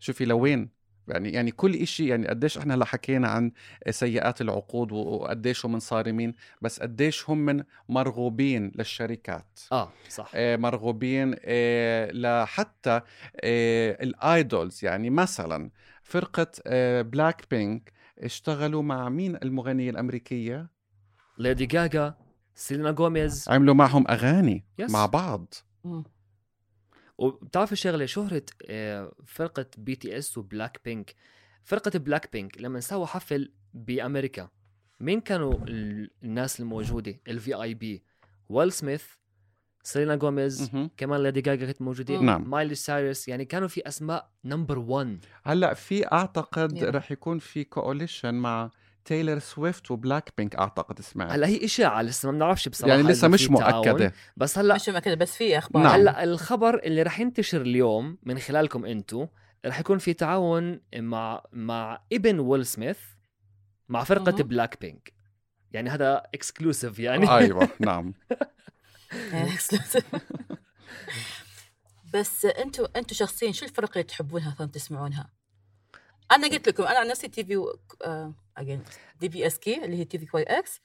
شوفي لوين؟ يعني يعني كل إشي يعني قديش إحنا هلا حكينا عن سيئات العقود وقديش هم صارمين بس قديش هم من مرغوبين للشركات. آه صح. آه، مرغوبين آه، لحتى آه، ال idols. يعني مثلا فرقة بلاك بينك اشتغلوا مع مين المغنية الأمريكية؟ ليدي جاجا سيلينا جوميز عملوا معهم أغاني Yes. مع بعض. وبتعرف الشغله شهرة آه، فرقة BTS وبلاك بينك فرقة بلاك بينك لما سووا حفل بأمريكا مين كانوا ال- الناس الموجودة ال VIP ويل سميث سيلينا جوميز مهم. كمان ليدي جاجا كانت موجوده نعم. مايلي سايرس يعني كانوا في أسماء number 1 هلأ في أعتقد Yeah. رح يكون في coalition مع تايلر سويفت وبلاك بينك أعتقد سمعت هلأ هي إشاعة لسه ما بنعرفش بصراحة يعني لسه مش. مؤكدة بس هلأ مش كده بس في أخبار نعم. هلأ الخبر اللي رح ينتشر اليوم من خلالكم أنتم رح يكون في تعاون مع مع ابن ويل سميث مع فرقة مهم. بلاك بينك يعني هذا exclusive يعني أيوة نعم بس أنتوا أنتوا شخصيا شو الفرق اللي تحبونها مثلا تسمعونها؟ أنا قلت لكم أنا عن نفسي تي في اجين DBSK اللي هي TVXQ.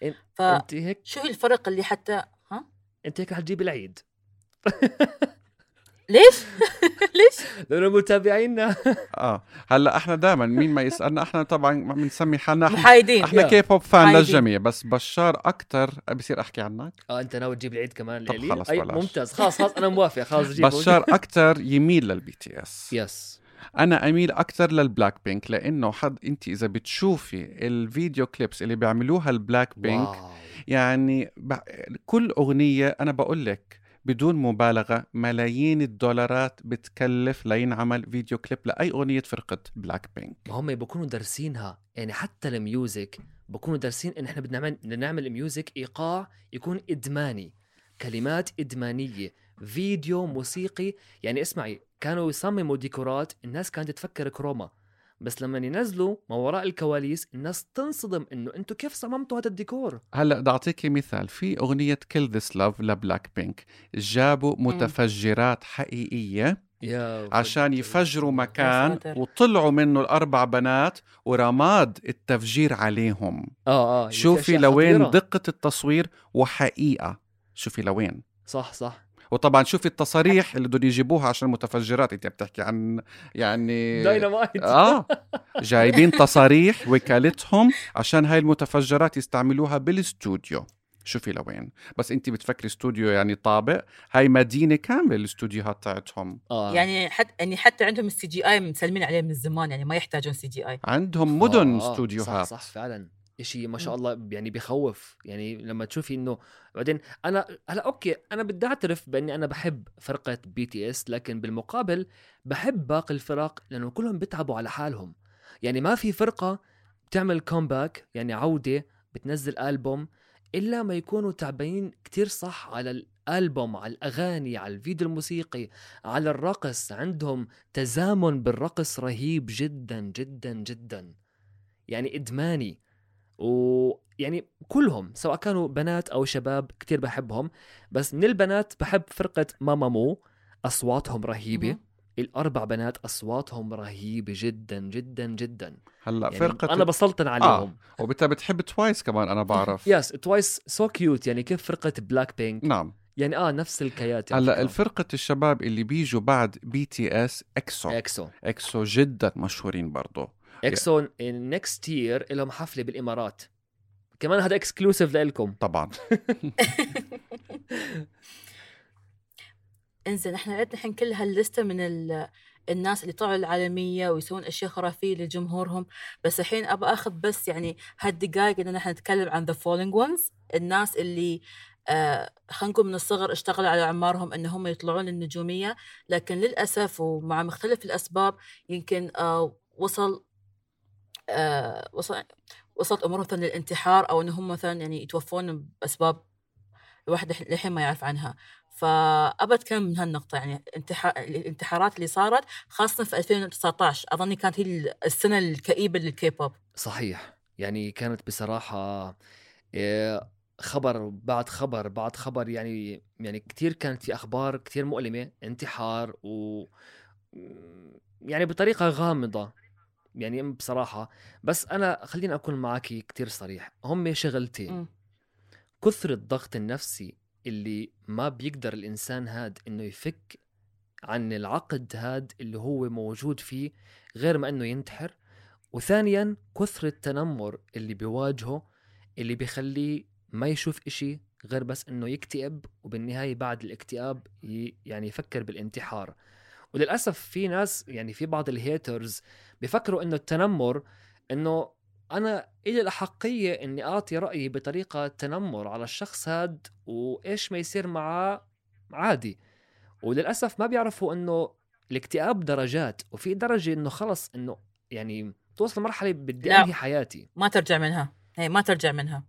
انت هيك هي الفرق اللي حتى ها؟ انت هيك رح تجيب العيد. ليش؟ ليش؟ لأنه متابعينا آه هلأ إحنا دائما مين ما يسألنا إحنا طبعا بنسمي حالنا محايدين إحنا. K-pop fan. للجميع بس بشار أكثر بصير أحكي عنك آه أنت ناوي تجيب العيد كمان طب؟ خلص بلاش. ممتاز خلاص خلاص أنا موافق خلاص جيب بشار أكثر يميل لل BTS yes أنا أميل أكثر للبلاك بينك لأنه حد أنت إذا بتشوفي ال video clips اللي بيعملوها البلاك بينك wow. يعني ب... كل أغنية أنا بقول لك بدون مبالغة ملايين الدولارات بتكلف لينعمل فيديو كليب لأي أغنية فرقة بلاك بينك ما هم بكونوا دارسينها. يعني حتى ال music بكونوا دارسين إن إحنا بدنا نعمل بدنا نعمل music إيقاع يكون إدماني. كلمات إدمانية. فيديو موسيقي. يعني اسمعي كانوا يصمموا ديكورات. الناس كانت تفكر chroma. بس لما ينزلوا ما وراء الكواليس الناس تنصدم إنه أنتم كيف صممتوا هذا الديكور؟ هلا بدي اعطيكي مثال في أغنية Kill This Love لبلاك بينك جابوا متفجرات حقيقية يا عشان يفجروا مكان. وطلعوا منه الأربع بنات ورماد التفجير عليهم. آه آه في شوفي لوين. دقة التصوير وحقيقة. شوفي لوين. صح صح. وطبعا شوفي التصاريح اللي بدهم يجيبوها عشان المتفجرات انت بتحكي عن يعني داينامايت آه جايبين تصاريح وكالتهم عشان هاي المتفجرات يستعملوها بالاستوديو. شوفي لوين. بس انت بتفكري استوديو يعني طابق هاي مدينة كاملة الاستوديوهات تاعتهم. آه. يعني حتى يعني حتى عندهم ال CGI مسلمين عليه من زمان يعني ما يحتاجون CGI عندهم مدن آه، آه، استوديوهات. صح صح فعلا. شيء ما شاء الله يعني بخوف يعني لما تشوفي إنه بعدين أنا هلأ okay أنا بدي أعترف بإني أنا بحب فرقة BTS لكن بالمقابل بحب باقي الفرق لأنه كلهم بيتعبوا على حالهم. يعني ما في فرقة بتعمل كومباك يعني عودة بتنزل ألبوم إلا ما يكونوا تعبانين كتير صح على الألبوم على الأغاني على الفيديو الموسيقي على الرقص عندهم تزامن بالرقص رهيب جدا جدا جدا. يعني إدماني. ويعني كلهم سواء كانوا بنات أو شباب كتير بحبهم بس من البنات بحب فرقة Mamamoo أصواتهم رهيبة. مهم. الأربع بنات أصواتهم رهيبة جدا جدا جدا. هلأ يعني فرقة أنا بسلطن عليهم. وبت بتحب Twice كمان أنا بعرف. yes Twice so cute يعني كيف فرقة بلاك بينك نعم. يعني آه نفس الكيات على هلأ فكرة. الفرقة الشباب اللي بيجوا بعد بي تي اس اكسو اكسو اكسو جدا مشهورين برضو. EXO next year لهم حفلة بالإمارات. كمان هذا اكسكلوسيف لكم طبعا. إنزين إحنا عندنا الحين كل هاللستة من ال... الناس اللي طلعوا العالمية ويسوون أشياء خرافية لجمهورهم. بس الحين أبى أخذ بس يعني هالدقايق إن إحنا نتكلم عن the falling ones. الناس اللي آه خلينا نقول من الصغر اشتغلوا على أعمارهم إن هم يطلعون النجومية لكن للأسف ومع مختلف الأسباب يمكن آه وصل وصلت أمورهم مثلا للانتحار أو إنهم مثلا يعني يتوفون بأسباب الواحد للحين ما يعرف عنها. فأبى أتكلم من هالنقطة يعني الانتحارات اللي صارت خاصة في 2019 أظني كانت هي السنة الكئيبة للكيبوب. صحيح. يعني كانت بصراحة آه، خبر بعد خبر بعد خبر يعني يعني كثير كانت في أخبار كثير مؤلمة انتحار و يعني بطريقة غامضة. يعني بصراحة بس أنا خليني أكون معك كثير صريح هم شغلتين. كثر الضغط النفسي اللي ما بيقدر الإنسان هاد إنه يفك عن العقد هاد اللي هو موجود فيه غير ما إنه ينتحر. وثانيا كثر التنمر اللي بيواجهه اللي بيخليه ما يشوف إشي غير بس إنه يكتئب وبالنهاية بعد الاكتئاب يعني يفكر بالانتحار. وللأسف في ناس يعني في بعض الهيترز بيفكروا إنه التنمر إنه أنا إلي الأحقية إني أعطي رأيي بطريقة تنمر على الشخص هاد وإيش ما يصير معاه عادي. وللأسف ما بيعرفوا إنه الاكتئاب درجات وفي درجة إنه خلص إنه يعني توصل مرحلة بدي أنهي حياتي. ما ترجع منها. هي ما ترجع منها.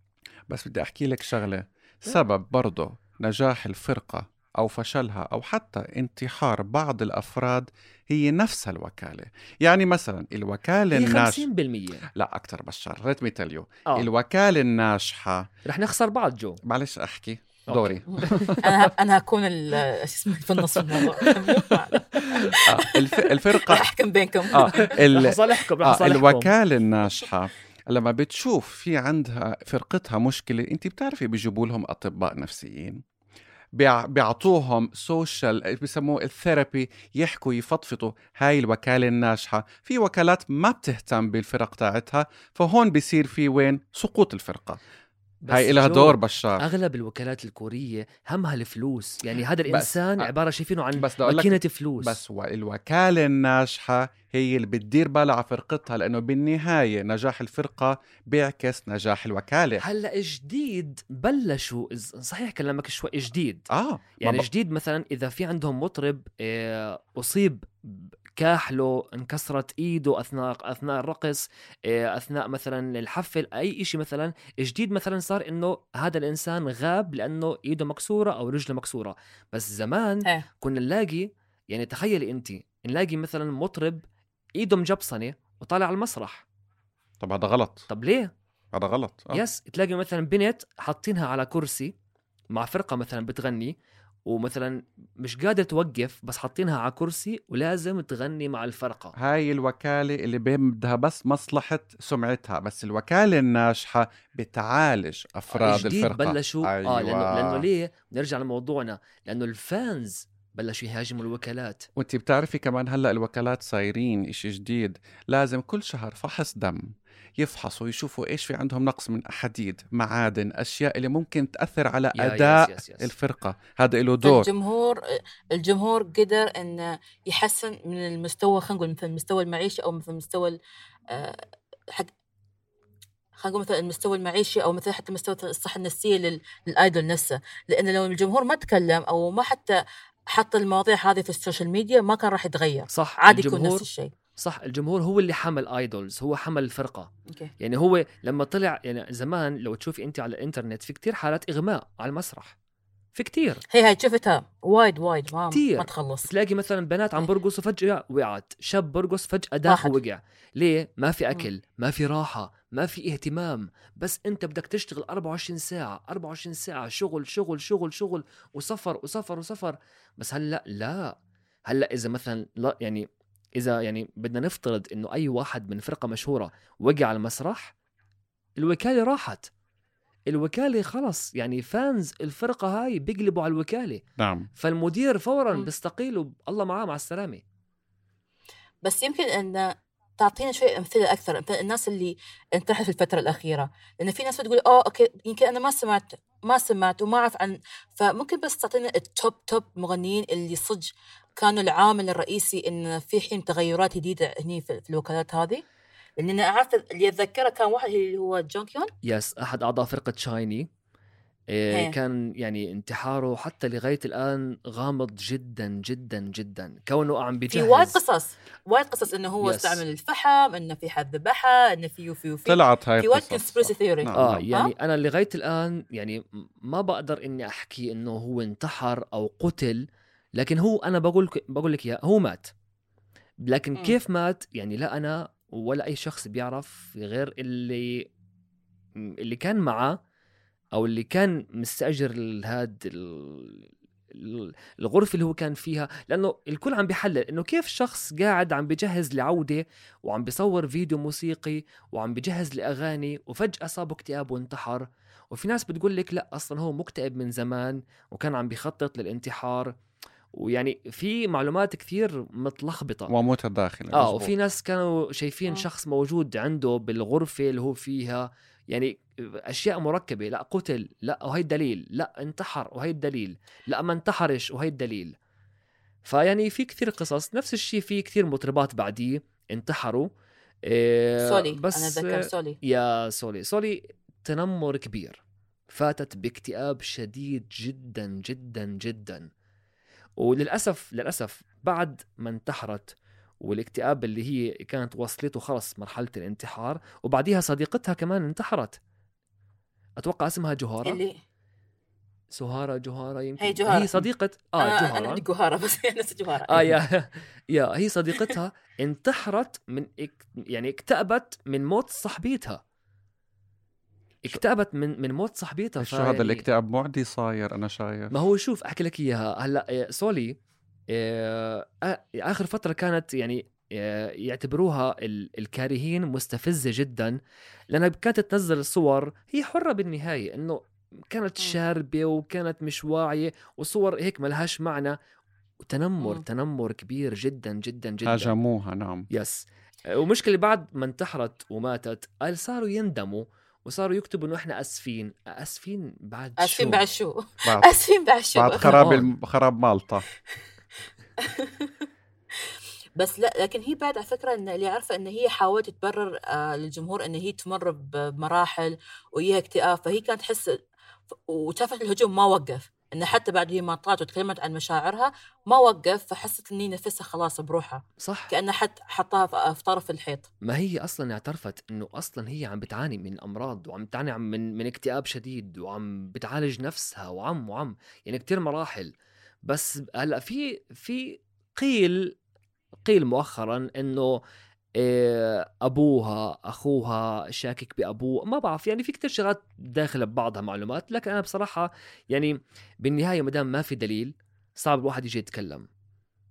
بس بدي أحكي لك شغلة. سبب برضه نجاح الفرقة. أو فشلها أو حتى انتحار بعض الأفراد هي نفس الوكالة. يعني مثلا الوكالة الناجحة 50% لا أكثر بشار let me tell you الوكالة الناجحة رح نخسر بعض جو. معلش أحكي. دوري. أنا أنا هكون اسمه في النص الموضوع. آه، الفرقه أحكم بينكم. آه لصالحكم آه الوكالة الناجحة لما بتشوف في عندها فرقتها مشكلة أنت بتعرفي بيجيبوا لهم أطباء نفسيين. بيعطوهم social بسموه ال therapy يحكوا يفضفضوا. هاي الوكالة الناجحة. في وكالات ما بتهتم بالفرق تاعتها فهون بيصير في وين؟ سقوط الفرقة. هاي لها دور بشار. أغلب الوكالات الكورية همها الفلوس. يعني هذا الإنسان عبارة شايفينه عن بس ماكينة فلوس. بس الوكاله الناجحة هي اللي بتدير بالها على فرقتها لأنه بالنهاية نجاح الفرقة بيعكس نجاح الوكالة. هلأ جديد بلشوا صحيح كلامك شوي جديد. آه يعني جديد مثلا إذا في عندهم مطرب آه، أصيب كاحله انكسرت إيده أثناء أثناء الرقص آه، أثناء مثلا الحفل أي شيء مثلا جديد مثلا صار إنه هذا الإنسان غاب لأنه إيده مكسورة أو رجله مكسورة. بس زمان إيه. كنا نلاقي يعني تخيلي انت نلاقي مثلا مطرب إيده مجبصنة وطالع على المسرح. طب هذا غلط. طب ليه؟ هذا غلط. أه. يس تلاقي مثلا بنت حاطينها على كرسي مع فرقة مثلا بتغني ومثلا مش قادر توقف بس حاطينها على كرسي ولازم تغني مع الفرقة. هاي الوكالة اللي بدها بس مصلحة سمعتها بس الوكالة الناجحة بتعالج أفراد جديد الفرقة. بلشوا. أيوة. آه لأنه, لأنه ليه؟ نرجع لموضوعنا. لأنه الفانز بلشوا يهاجموا الوكالات. وانت بتعرفي كمان هلأ الوكالات صايرين إشي جديد. لازم كل شهر فحص دم. يفحصوا يشوفوا إيش في عندهم نقص من حديد معادن أشياء اللي ممكن تأثر على أداء yes yes yes. الفرقة. هذا له دور. الجمهور الجمهور قدر إن يحسن من المستوى خلينا نقول مثل المستوى المعيشي أو مثل المستوى آه، حق خلينا نقول مثلا المستوى المعيشي أو مثلا حتى مستوى الصحة النفسية لل idol نفسه. لأن لو الجمهور ما تكلم أو ما حتى حط المواضيع هذه في السوشيال ميديا ما كان راح يتغير. صح عادي يكون نفس الشيء. صح الجمهور هو اللي حمل idols هو حمل الفرقة. okay. يعني هو لما طلع يعني زمان لو تشوفي انت على الإنترنت في كتير حالات إغماء على المسرح. في كتير. هي هاي شفتها وايد وايد ما كتير. ما تخلص. تلاقي مثلا بنات عم برقصوا فجأة وقعت شاب برقص فجأة داخ ووقع ليه؟ ما في أكل ما في راحة ما في اهتمام. بس أنت بدك تشتغل 24 ساعة 24 ساعة شغل شغل شغل شغل وسفر وسفر وسفر. بس هلأ لا. هلأ إذا مثلا لا يعني إذا يعني بدنا نفترض إنه أي واحد من فرقة مشهورة وقع على المسرح الوكالة راحت. الوكالة خلص يعني فانز الفرقة هاي بيقلبوا على الوكالة. نعم. فالمدير فورا بيستقيل الله معاه مع السلامة. بس يمكن إن تعطينا شوي أمثلة أكثر الناس اللي انتحرت في الفترة الأخيرة. لأن في ناس بتقول آه okay يمكن أنا ما سمعت ما سمعت وما أعرف عن فممكن بس تعطينا ال top top مغنيين اللي صدق كانوا العامل الرئيسي إن في حين تغيرات جديدة هني في في الوكالات هذه لأن أنا أعرف اللي أتذكره كان واحد اللي هو جونغ هيون yes أحد أعضاء فرقة شايني إيه إيه. كان يعني انتحاره حتى لغاية الآن غامض جدا جدا جدا كونه عم في بيجهز وايد قصص وايد قصص إنه هو Yes. استعمل الفحم إنه في حد ذبحها إنه في وفي وفي طلعت هاي في وايد theory. نعم. آه نعم. يعني أنا لغاية الآن يعني ما بقدر إني أحكي إنه هو انتحر أو قتل لكن هو أنا بقول بقول لك إياه هو مات. لكن مم. كيف مات؟ يعني لا أنا ولا أي شخص بيعرف غير اللي اللي كان معه أو اللي كان مستأجر هاد الغرفة اللي هو كان فيها. لأنه الكل عم بيحلل إنه كيف شخص قاعد عم بجهز لعودة وعم بيصور فيديو موسيقي وعم بجهز لأغاني وفجأة صابه اكتئاب وانتحر. وفي ناس بتقول لك لا أصلا هو مكتئب من زمان وكان عم بيخطط للانتحار. ويعني في معلومات كثير متلخبطة. ومتداخلة آه. وفي ناس كانوا شايفين آه. شخص موجود عنده بالغرفة اللي هو فيها يعني أشياء مركبة لا قتل لا وهي الدليل لا انتحر وهي الدليل لا ما انتحرش وهي الدليل. فيعني في كثير قصص نفس الشيء في كثير مطربات بعديه انتحروا. إيه سولي بس أنا أتذكر سولي. يا سولي سولي تنمر كبير فاتت باكتئاب شديد جدا جدا جدا. وللأسف للأسف بعد ما انتحرت والاكتئاب اللي هي كانت وصلته خلص مرحلة الانتحار وبعديها صديقتها كمان انتحرت. أتوقع اسمها جوهرة. اللي؟ سهارة جوهرة يمكن. هي جوهرة. هي صديقه آه أنا أنا جوهرة. عندي جوهرة بس نفس جوهرة. آه يا يا هي صديقتها انتحرت من يعني اكتئبت من موت صاحبيتها. اكتئبت من من موت صاحبيتها شو هذا فيعني- الاكتئاب؟ معدي صاير أنا شايف. ما هو شوف أحكي لك إياها. هلأ آه، سولي آه، آخر فترة كانت يعني آه، يعتبروها ال- الكارهين مستفزة جدا لأنها كانت تنزل الصور هي حرة بالنهاية إنه كانت. شاربة وكانت مش واعية وصور هيك ملهاش معنى. وتنمر مم. تنمر كبير جدا جدا جدا. هاجموها نعم. يس. ومشكلة بعد ما انتحرت وماتت قال صاروا يندموا. وصاروا يكتبوا إنه إحنا آسفين. آسفين بعد آسفين شو؟ بعد شو؟ بعد آسفين بعد شو؟ بعد خراب. الم... خراب مالطا. بس لا لكن هي بعد على فكرة إن اللي عارفه إن هي حاولت تبرر آه للجمهور إن هي تمر بمراحل وياها اكتئاب. فهي كانت تحس وشافت الهجوم ما وقف. إنه حتى بعد هي ما طلعت وتكلمت عن مشاعرها ما وقف فحست ان هي نفسها خلاص بروحها. صح. كانها حت حطها في- طرف الحيط. ما هي أصلا اعترفت إنه أصلا هي عم بتعاني من أمراض وعم بتعاني من من اكتئاب شديد وعم بتعالج نفسها وعم وعم. يعني كتير مراحل. بس هلأ في في قيل قيل مؤخرا إنه أبوها أخوها شاكك بأبوه. ما بعرف يعني في كتير شغلات داخلة ببعضها معلومات لكن أنا بصراحة يعني بالنهاية ما دام ما في دليل صعب الواحد يجي يتكلم.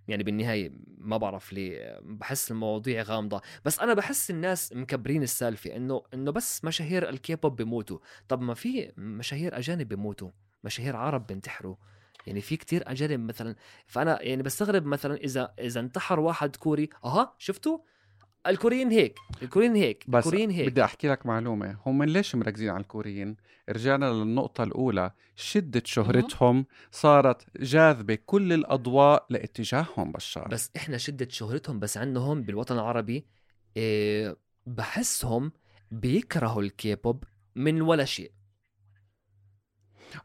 يعني بالنهاية ما بعرف ليه بحس المواضيع غامضة. بس أنا بحس الناس مكبرين السالفة إنه إنه بس مشاهير الكيبوب بيموتوا. طب ما في مشاهير أجانب بيموتوا مشاهير عرب بينتحروا. يعني في كتير أجانب مثلا. فأنا يعني بستغرب مثلا إذا إذا انتحر واحد كوري أها شفتوا؟ الكوريين هيك الكوريين هيك بس الكوريين هيك. بدي أحكي لك معلومة هم ليش مركزين على الكوريين؟ رجعنا للنقطة الأولى شدة شهرتهم صارت جاذبة كل الأضواء لاتجاههم بشار. بس إحنا شدة شهرتهم بس عندهم بالوطن العربي إيه بحسهم بيكرهوا الكيبوب من ولا شيء.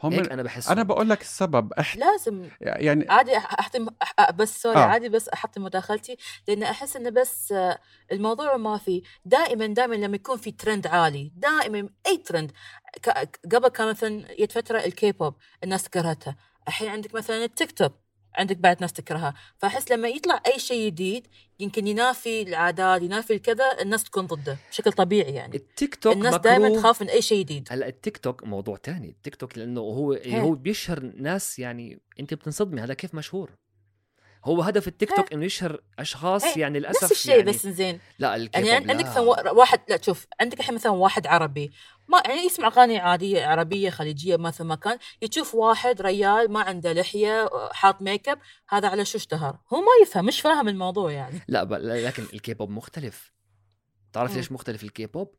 هم هيك أنا بحس أنا بقول لك السبب احت... لازم يعني عادي أح- احتم أح- بس سوري آه. عادي بس أحط مداخلتي لأن أحس إنه بس آه، الموضوع ما في. دائما دائما لما يكون في ترند عالي دائما أي ترند ك- قبل كان مثلا يد فتره الكيبوب الناس كرهتها الحين عندك مثلا التيك توك عندك بعد ناس تكرهها. فأحس لما يطلع أي شيء جديد يمكن ينافي العادات ينافي الكذا الناس تكون ضده بشكل طبيعي يعني. التيك توك الناس دائما. تخاف من أي شيء جديد. هلا التيك توك موضوع تاني. التيك توك لأنه هو هي. هو بيشهر ناس يعني أنت بتنصدمي هذا كيف مشهور؟ هو هدف التيك توك إنه يشهر أشخاص هي. يعني للأسف نفس الشيء يعني بس زين لا الكيبوب يعني عندك لا. مثلا وا- واحد لا شوف عندك الحين مثلا واحد عربي. ما يعني يسمع أغاني عادية عربية خليجية مثل ما كان يشوف واحد ريال ما عنده لحية حاط make up هذا على شو اشتهر هو ما يفهم مش فاهم الموضوع يعني. لا ب... لكن الكيبوب مختلف. تعرف. ليش مختلف الكيبوب؟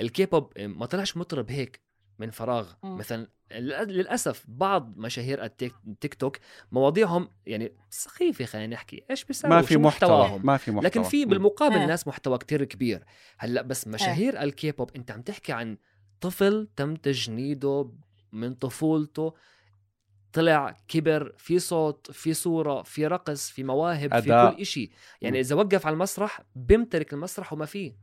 الكيبوب ما طلعش مطرب هيك. من فراغ مم. مثلا لل- للأسف بعض مشاهير التيك تيك توك مواضيعهم يعني سخيفة خلينا نحكي إيش بيساووا ما في محتوى محتواهم ما في محتوى لكن في مم. بالمقابل إيه. ناس محتوى كتير كبير هلأ بس مشاهير الكيبوب أنت عم تحكي عن طفل تم تجنيده من طفولته طلع كبر في صوت في صورة في رقص في مواهب أداء. في كل إشي يعني مم. إذا وقف على المسرح بيمتلك المسرح وما فيه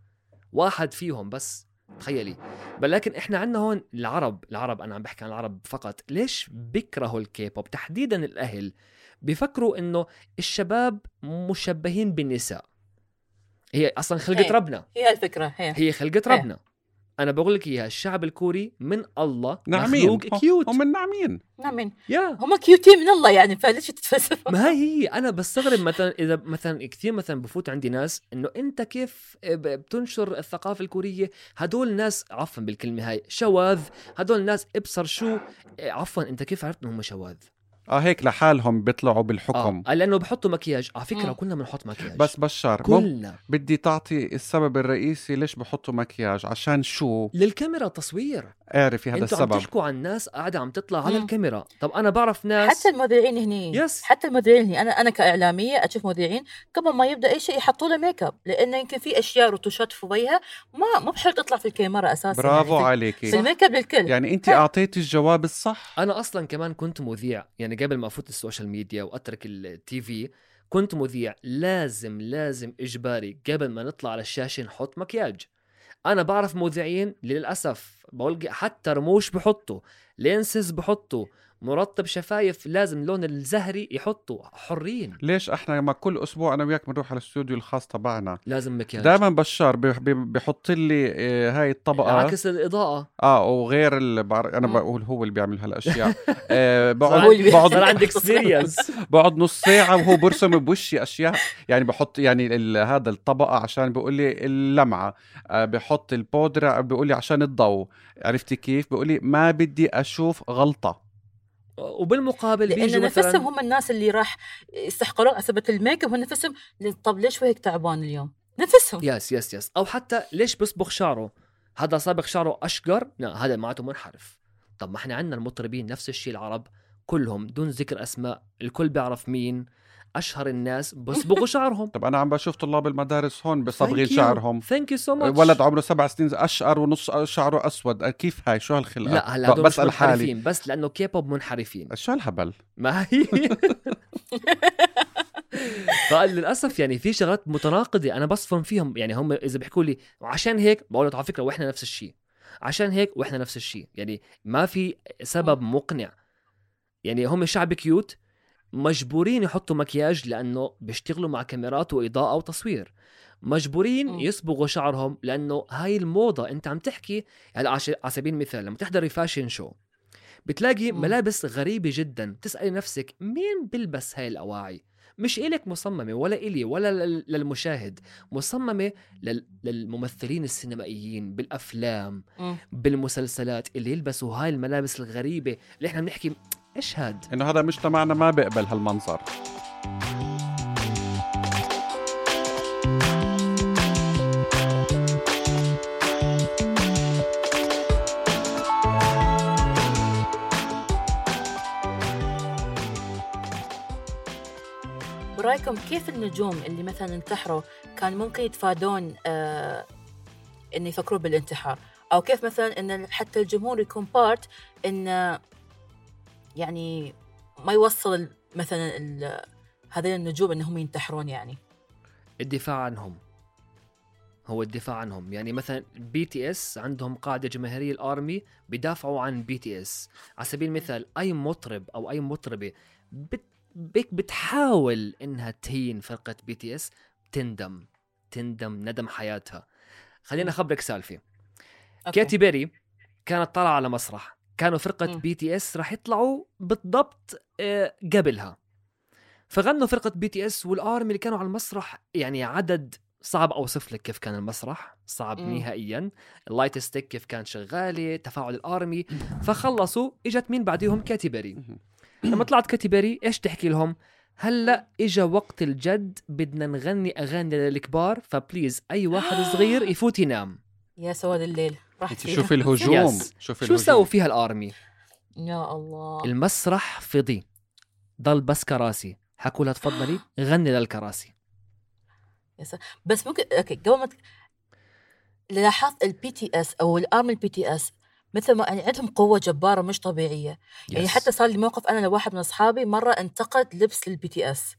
واحد فيهم بس تخيلي. بل لكن إحنا عندنا هون العرب العرب أنا عم بحكي عن العرب فقط ليش بيكرهوا الكيبوب؟ تحديدا الأهل بيفكروا إنه الشباب مشبهين بالنساء. هي أصلا خلقت إيه. ربنا. هي الفكرة هي. هي خلقت إيه. ربنا. أنا بقول لك إياها الشعب الكوري من الله ناعمين مخلوق cute هم الناعمين نعم يا. هم cute ين من الله يعني فليش تتفلسفوا؟ ما هي هي. أنا بستغرب مثلا إذا مثلا كثير مثلا بفوت عندي ناس إنه أنت كيف بتنشر الثقافة الكورية؟ هدول ناس عفوا بالكلمة هاي شواذ. هدول ناس إبصر شو. عفوا أنت كيف عرفت إنهم شواذ؟ آه هيك لحالهم بيطلعوا بالحكم. آه لأنه بحطوا مكياج. على فكرة مم. كلنا بنحط مكياج. بس بشار. كلنا. بدي تعطي السبب الرئيسي ليش بحطوا مكياج عشان شو؟ للكاميرا تصوير اعرفي هذا أنتوا عم السبب. تحكوا عن ناس قاعدة عم تطلع على مم. الكاميرا. طب أنا بعرف ناس حتى المذيعين هني. yes. حتى المذيعين هني. أنا أنا كإعلامية أشوف مذيعين قبل ما يبدأ أي شيء يحطوا له make up لأنه يمكن في أشياء رتوشات في وجهها ما مو بحلو تطلع في الكاميرا أساسا. برافو يعني في, عليكي. في ال make up للكل. يعني أنت. أعطيتي الجواب الصح؟ أنا أصلا كمان كنت مذيع. يعني قبل ما أفوت ال social media وأترك ال TV كنت مذيع. لازم لازم إجباري قبل ما نطلع على الشاشة نحط مكياج. أنا بعرف مذيعين للأسف بقول حتى رموش بحطوا lenses بحطوا مرطب شفايف لازم لون الزهري يحطوا حرين. ليش إحنا ما كل أسبوع أنا وياك بنروح على الاستوديو الخاص تبعنا؟ لازم مكياج. دائما بشار بحط لي آه، هاي الطبقة. عكس الإضاءة. آه وغير اللي بعر... أنا مم. بقول هو اللي بيعمل هالأشياء. آه بقعد بي- صار بقعد عندي experience بقعد نص ساعة وهو برسم بوشي أشياء. يعني بحط يعني ال- هذا الطبقة عشان بيقول لي اللمعة. آه، بحط البودرة بيقول لي عشان الضوء. عرفتي كيف؟ بيقول لي ما بدي أشوف غلطة. وبالمقابل لأن نفسهم هم الناس اللي راح يستحقرون عصبة ال make up هم نفسهم طب ليش وجهك تعبان اليوم؟ نفسهم. yes yes yes أو حتى ليش بيصبغ شعره؟ هذا صابغ شعره أشقر؟ لا هذا معناته منحرف. طب ما إحنا عندنا المطربين نفس الشيء العرب كلهم دون ذكر أسماء الكل بيعرف مين. أشهر الناس بيصبغوا شعرهم. طب أنا عم بشوف طلاب المدارس هون بصبغين شعرهم. thank you so much ولد عمره سبع سنين أشقر ونص شعره أسود. كيف هاي؟ شو هالخلقة؟ لا هلا حالي. منحرفين بس لأنه كيبوب منحرفين. شو هالهبل؟ ما هي. فللاسف يعني في شغلات متناقضة. أنا بصفن فيهم. يعني هم إذا بيحكوا لي عشان هيك بقول على فكرة وإحنا نفس الشيء. عشان هيك وإحنا نفس الشيء. يعني ما في سبب مقنع. يعني هم شعب cute مجبورين يحطوا مكياج لأنه بيشتغلوا مع كاميرات وإضاءة وتصوير مجبورين مم. يصبغوا شعرهم لأنه هاي الموضة أنت عم تحكي هلا على سبيل المثال لما تحضري fashion show بتلاقي مم. ملابس غريبة جدا تسألي نفسك مين بيلبس هاي الأواعي مش إلك مصممة ولا إلي ولا لل- للمشاهد مصممة لل- للممثلين السينمائيين بالأفلام مم. بالمسلسلات اللي يلبسوا هاي الملابس الغريبة اللي إحنا بنحكي إيش هاد إنه هذا مجتمعنا ما بيقبل هالمنظر. برأيكم كيف النجوم اللي مثلا انتحروا كان ممكن يتفادون آه انه يفكرون بالانتحار؟ أو كيف مثلا إن حتى الجمهور يكون part إن يعني ما يوصل مثلا هذين النجوم إنهم ينتحرون يعني. الدفاع عنهم. هو الدفاع عنهم. يعني مثلا بي تي اس عندهم قاعدة جماهيرية الارمي بدافعوا عن بي تي اس على سبيل المثال أي مطرب أو أي مطربة بت بك بتحاول إنها تهين فرقة بي تي اس تندم. تندم ندم حياتها. خلينا أخبرك سالفة. كاتي بيري كانت طالعة على مسرح. كانوا فرقة. بي تي إس راح يطلعوا بالضبط آه، قبلها. فغنوا فرقة بي تي إس والارمي اللي كانوا على المسرح يعني عدد صعب أوصف لك كيف كان المسرح صعب مم. نهائيا. ال light stick كيف كان شغالة تفاعل الارمي فخلصوا إجت مين بعديهم؟ كاتي بيري لما طلعت كاتي بيري إيش تحكي لهم؟ هلأ إجا وقت الجد بدنا نغني أغاني للكبار ف please أي واحد صغير يفوت ينام. يا سواد الليل. انت شوفي الهجوم yes. شوفي شو الهجوم. سووا فيها الأرمي يا الله المسرح فضي ضل بس كراسي حكوا لها تفضلي غني للكراسي. بس ممكن okay قبل ما. لاحظت البي تي اس أو الارمي البي تي اس مثل ما يعني عندهم قوة جبارة مش طبيعية يعني yes. حتى صار لي موقف أنا لواحد من أصحابي مرة انتقد لبس للبي تي اس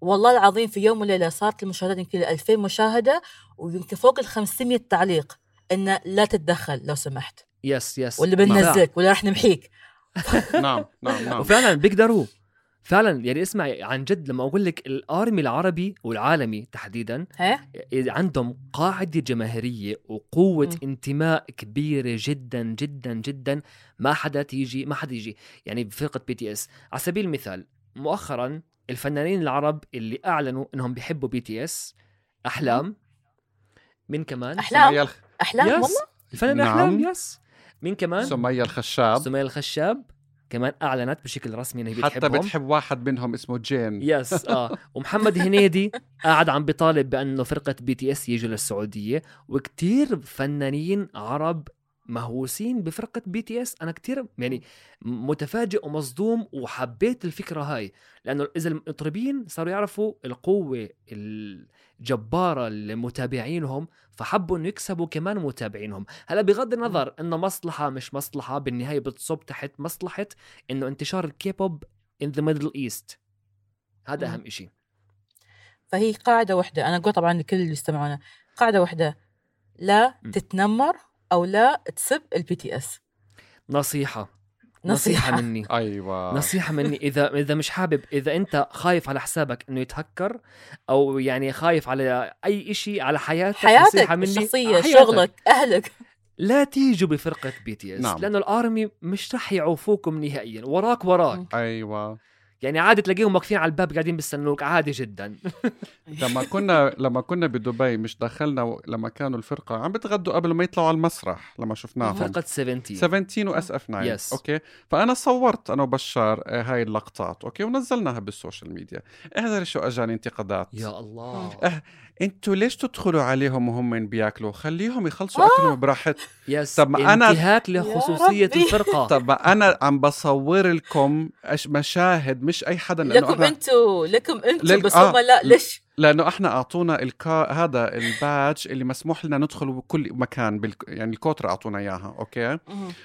والله العظيم في يوم وليلة صارت المشاهدات يمكن 2000 مشاهدة ويمكن فوق ال 500 تعليق انه لا تتدخل لو سمحت. yes yes ولا بننزلك ولا راح نمحيك. نعم نعم نعم. وفعلا بيقدروا فعلا يعني اسمع عن جد لما أقول لك الارمي العربي والعالمي تحديدا ها؟ عندهم قاعدة جماهيرية وقوة مم. انتماء كبيرة جدا جدا جدا ما حدا تيجي ما حدا يجي. يعني بفرقة بي تي اس على سبيل المثال مؤخرا الفنانين العرب اللي أعلنوا إنهم بيحبوا بي تي اس أحلام. من كمان؟ أحلام. أحلام؟ yes. والله؟ الفنان نعم. احلام yes. مين كمان؟ سمية الخشاب. سمية الخشاب. كمان أعلنت بشكل رسمي إنها حتى بتحبهم بتحب واحد منهم اسمه جين. yes آه. ومحمد هنيدي قاعد عم بيطالب بأنه فرقة بي تي إس يجوا للسعودية وكتير فنانين عرب مهووسين بفرقة بي تي اس أنا كتير يعني متفاجئ ومصدوم وحبيت الفكرة هاي لأنه إذا المطربين صاروا يعرفوا القوة الجبارة لمتابعينهم فحبوا إنه يكسبوا كمان متابعينهم. هلأ بغض النظر إنه مصلحة مش مصلحة بالنهاية بتصب تحت مصلحة إنه انتشار الكيبوب in the middle east. هذا. أهم إشي. فهي قاعدة واحدة. أنا أقول طبعا لكل اللي يستمعونا قاعدة واحدة. لا. تتنمر أو لا تسب البي تي اس نصيحة. نصيحة. نصيحة مني. أيوه. نصيحة مني. إذا إذا مش حابب إذا أنت خايف على حسابك إنه يتهكر أو يعني خايف على أي إشي على حياتك حياتك نصيحة مني. الشخصية حياتك. شغلك أهلك. لا تيجوا بفرقة بي تي اس نعم. لأنه الآرمي مش رح يعوفوكم نهائيا. وراك وراك. أيوه. يعني عادي تلاقيهم واقفين على الباب قاعدين بيستنوك عادي جدا. لما كنا لما كنا بدبي مش دخلنا و- لما كانوا الفرقة عم بتغدوا قبل ما يطلعوا على المسرح لما شفناهم. فرقة 70 17 و اس اف 9 Yes. okay؟ فأنا صورت أنا وبشار آه، هاي اللقطات okay؟ ونزلناها بال social media. احذري شو أجاني انتقادات. يا الله. أه. أنتوا ليش تدخلوا عليهم وهم بياكلوا؟ خليهم يخلصوا آه. أكلهم براحتهم yes طب ما أنا- انتهاك لخصوصية ربي. الفرقة. طب أنا عم بصور لكم مشاهد مش أي حدا لأنه لكم أنتوا لكم أنتوا لل- بس آه. هم لا ليش؟ لأنه إحنا أعطونا الكا هذا ال badge اللي مسموح لنا ندخل بكل مكان بال... يعني الكوتر أعطونا إياها okay.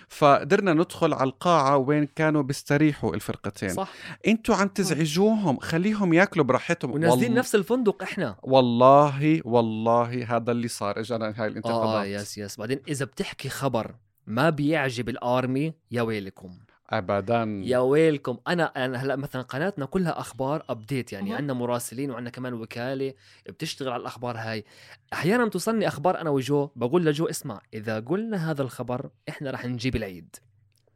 فقدرنا ندخل على القاعة وين كانوا بيستريحوا الفرقتين. صح. أنتوا عم تزعجوهم خليهم ياكلوا براحتهم. ونازلين وال- نفس الفندق إحنا. والله والله هذا اللي صار إجانا هاي آه الانتقادات yes yes. بعدين إذا بتحكي خبر ما بيعجب الارمي يا ويلكم. ابدا. يا ويلكم. أنا أنا هلأ مثلا قناتنا كلها أخبار update يعني. عندنا مراسلين وعندنا كمان وكالة بتشتغل على الأخبار هاي. أحيانا توصلني أخبار أنا وجو بقول لجو اسمع إذا قلنا هذا الخبر إحنا رح نجيب العيد.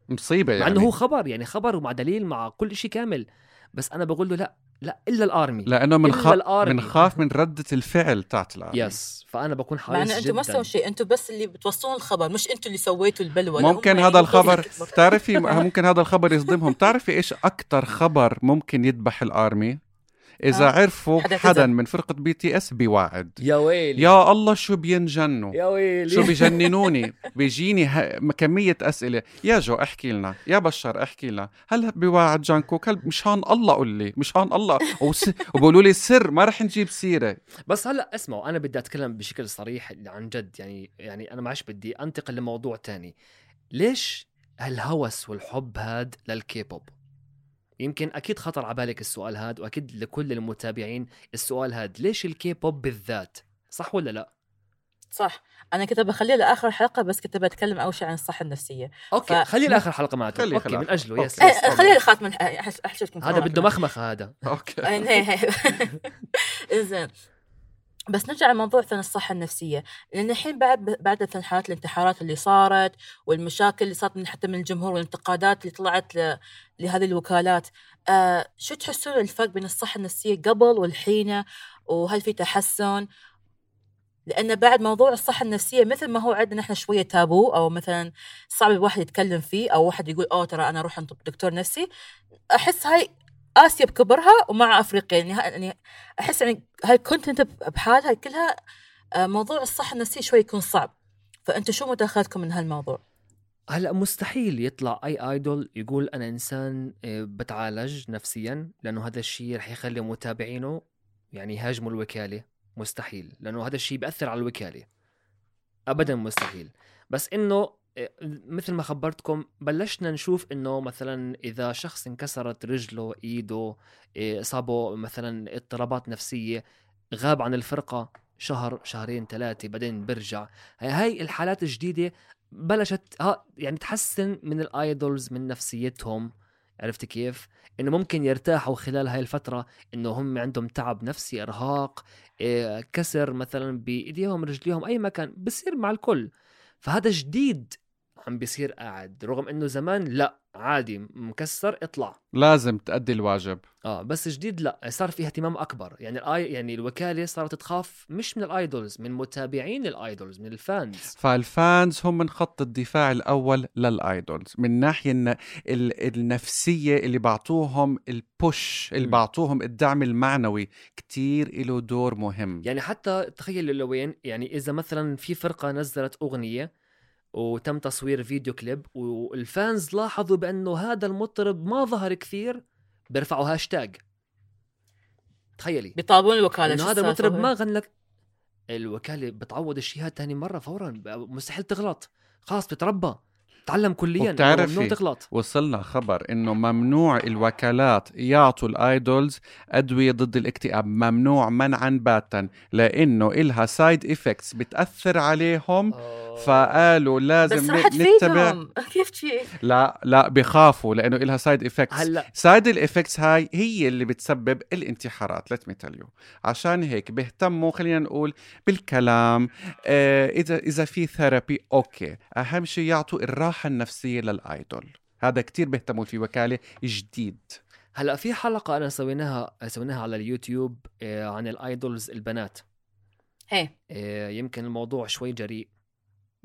مصيبة مع يعني إنه هو خبر يعني خبر ومع دليل مع كل شيء كامل. بس أنا بقول له لأ لا إلا الارمي لأنه من إلا خاف الآرمي. من خاف من ردة الفعل تاعت العالم yes فأنا بكون مع حريص انه جدا أنتوا ما سووا شيء أنتوا بس اللي بتوصلون الخبر مش أنتوا اللي سويتوا هم ممكن يعني هذا الخبر بس- تعرفي ممكن هذا الخبر يصدمهم. تعرفي إيش أكثر خبر ممكن يذبح الارمي إذا آه. عرفوا حدا حدا. من فرقة بي تي اس بيواعد يا ويلي. يا الله شو بينجنوا. يا ويلي. شو بيجننوني بيجيني ه... كمية أسئلة. يا جو احكي لنا. يا بشار احكي لنا. هل بواعد جانكوك هل مشان الله قل لي؟ مشان الله. وس... وبقولوا لي سر ما رح نجيب سيرة. بس هلا اسمعوا أنا بدي أتكلم بشكل صريح عن جد. يعني يعني أنا معش بدي أنتقل لموضوع تاني. ليش هالهوس والحب هاد للكيبوب؟ يمكن أكيد خطر على بالك السؤال هاد وأكيد لكل المتابعين السؤال هاد ليش الكيبوب بالذات؟ صح ولا لا؟ صح. أنا كنت بخليه لآخر حلقة بس كنت بتكلم أول شيء عن الصحة النفسية. okay ف- خلي لآخر حلقة معته خليه okay. من أجله yes. yes. إيه، خليها الخاتمه احشركم هذا بده مخمخه هذا. أوكي. زين. بس نرجع لموضوع فن الصحة النفسية. لأن الحين بعد بعد مثلا حالات الانتحارات اللي صارت والمشاكل اللي صارت من حتى من الجمهور والانتقادات اللي طلعت. لهذه الوكالات آه شو تحسون الفرق بين الصحة النفسية قبل والحين؟ وهل في تحسن؟ لأن بعد موضوع الصحة النفسية مثل ما هو عندنا إحنا شوية تابو أو مثلا صعب الواحد يتكلم فيه أو واحد يقول أوه ترى أنا أروح عند دكتور نفسي. أحس هاي آسيا بكبرها ومع أفريقيا. يعني, يعني أحس يعني هالكونتنت بحالها كلها آه، موضوع الصحة النفسية شوي يكون صعب. فانتم شو متاخذكم من هالموضوع؟ هلأ مستحيل يطلع أي ايدول يقول أنا إنسان آه، بتعالج نفسيا لأنه هذا الشيء رح يخلي متابعينه يعني يهاجموا الوكالة. مستحيل لأنه هذا الشيء بيأثر على الوكالة. ابدا مستحيل. بس إنه مثل ما خبرتكم بلشنا نشوف إنه مثلا إذا شخص انكسرت رجله إيده اصابه مثلا اضطرابات نفسية غاب عن الفرقة شهر شهرين ثلاثة بعدين برجع هاي الحالات الجديدة بلشت ها يعني تحسن من الآيدولز من نفسيتهم. عرفت كيف؟ إنه ممكن يرتاحوا خلال هاي الفترة إنه هم عندهم تعب نفسي إرهاق إيه، كسر مثلا بإيديهم رجليهم أي مكان بصير مع الكل. فهذا جديد عم بيصير قاعد رغم إنه زمان لا عادي مكسر اطلع. لازم تأدي الواجب. آه بس جديد لا صار في اهتمام أكبر. يعني الآي يعني الوكالة صارت تخاف مش من ال idols من متابعين ال idols من ال fans. فال fans هم من خط الدفاع الأول لل idols من ناحية الن... ال... النفسية اللي بعطوهم ال push اللي. بعطوهم الدعم المعنوي كتير له دور مهم. يعني حتى تخيل لوين يعني إذا مثلا في فرقة نزلت أغنية وتم تصوير video clip وال fans لاحظوا بأنه هذا المطرب ما ظهر كثير بيرفعوا هاشتاج. تخيلي. بيطالبون الوكالة إنه هذا؟ المطرب ما غنى لك. الوكالة بتعوض الشيء هذا ثاني مرة فورا مستحيل تغلط. خلاص بتتربى تعلم كليا ممنوع تغلط. وصلنا خبر إنه ممنوع الوكالات يعطوا ال idols أدوية ضد الاكتئاب. ممنوع منعا باتا لأنه إلها side effects بتأثر عليهم. فقالوا لازم بس نتبع كيف شيء؟ لا لا بخافوا لأنه إلها side effects هلا. side ال effects هاي هي اللي بتسبب الانتحارات let me tell you. عشان هيك بيهتموا خلينا نقول بالكلام آه اذا إذا في therapy okay. أهم شيء يعطوا الراحة النفسية لل idol. هذا كتير بيهتموا في وكالة جديد. هلا في حلقة أنا سويناها سويناها على اليوتيوب آه، عن الآيدولز البنات. هي آه، يمكن الموضوع شوي جريء.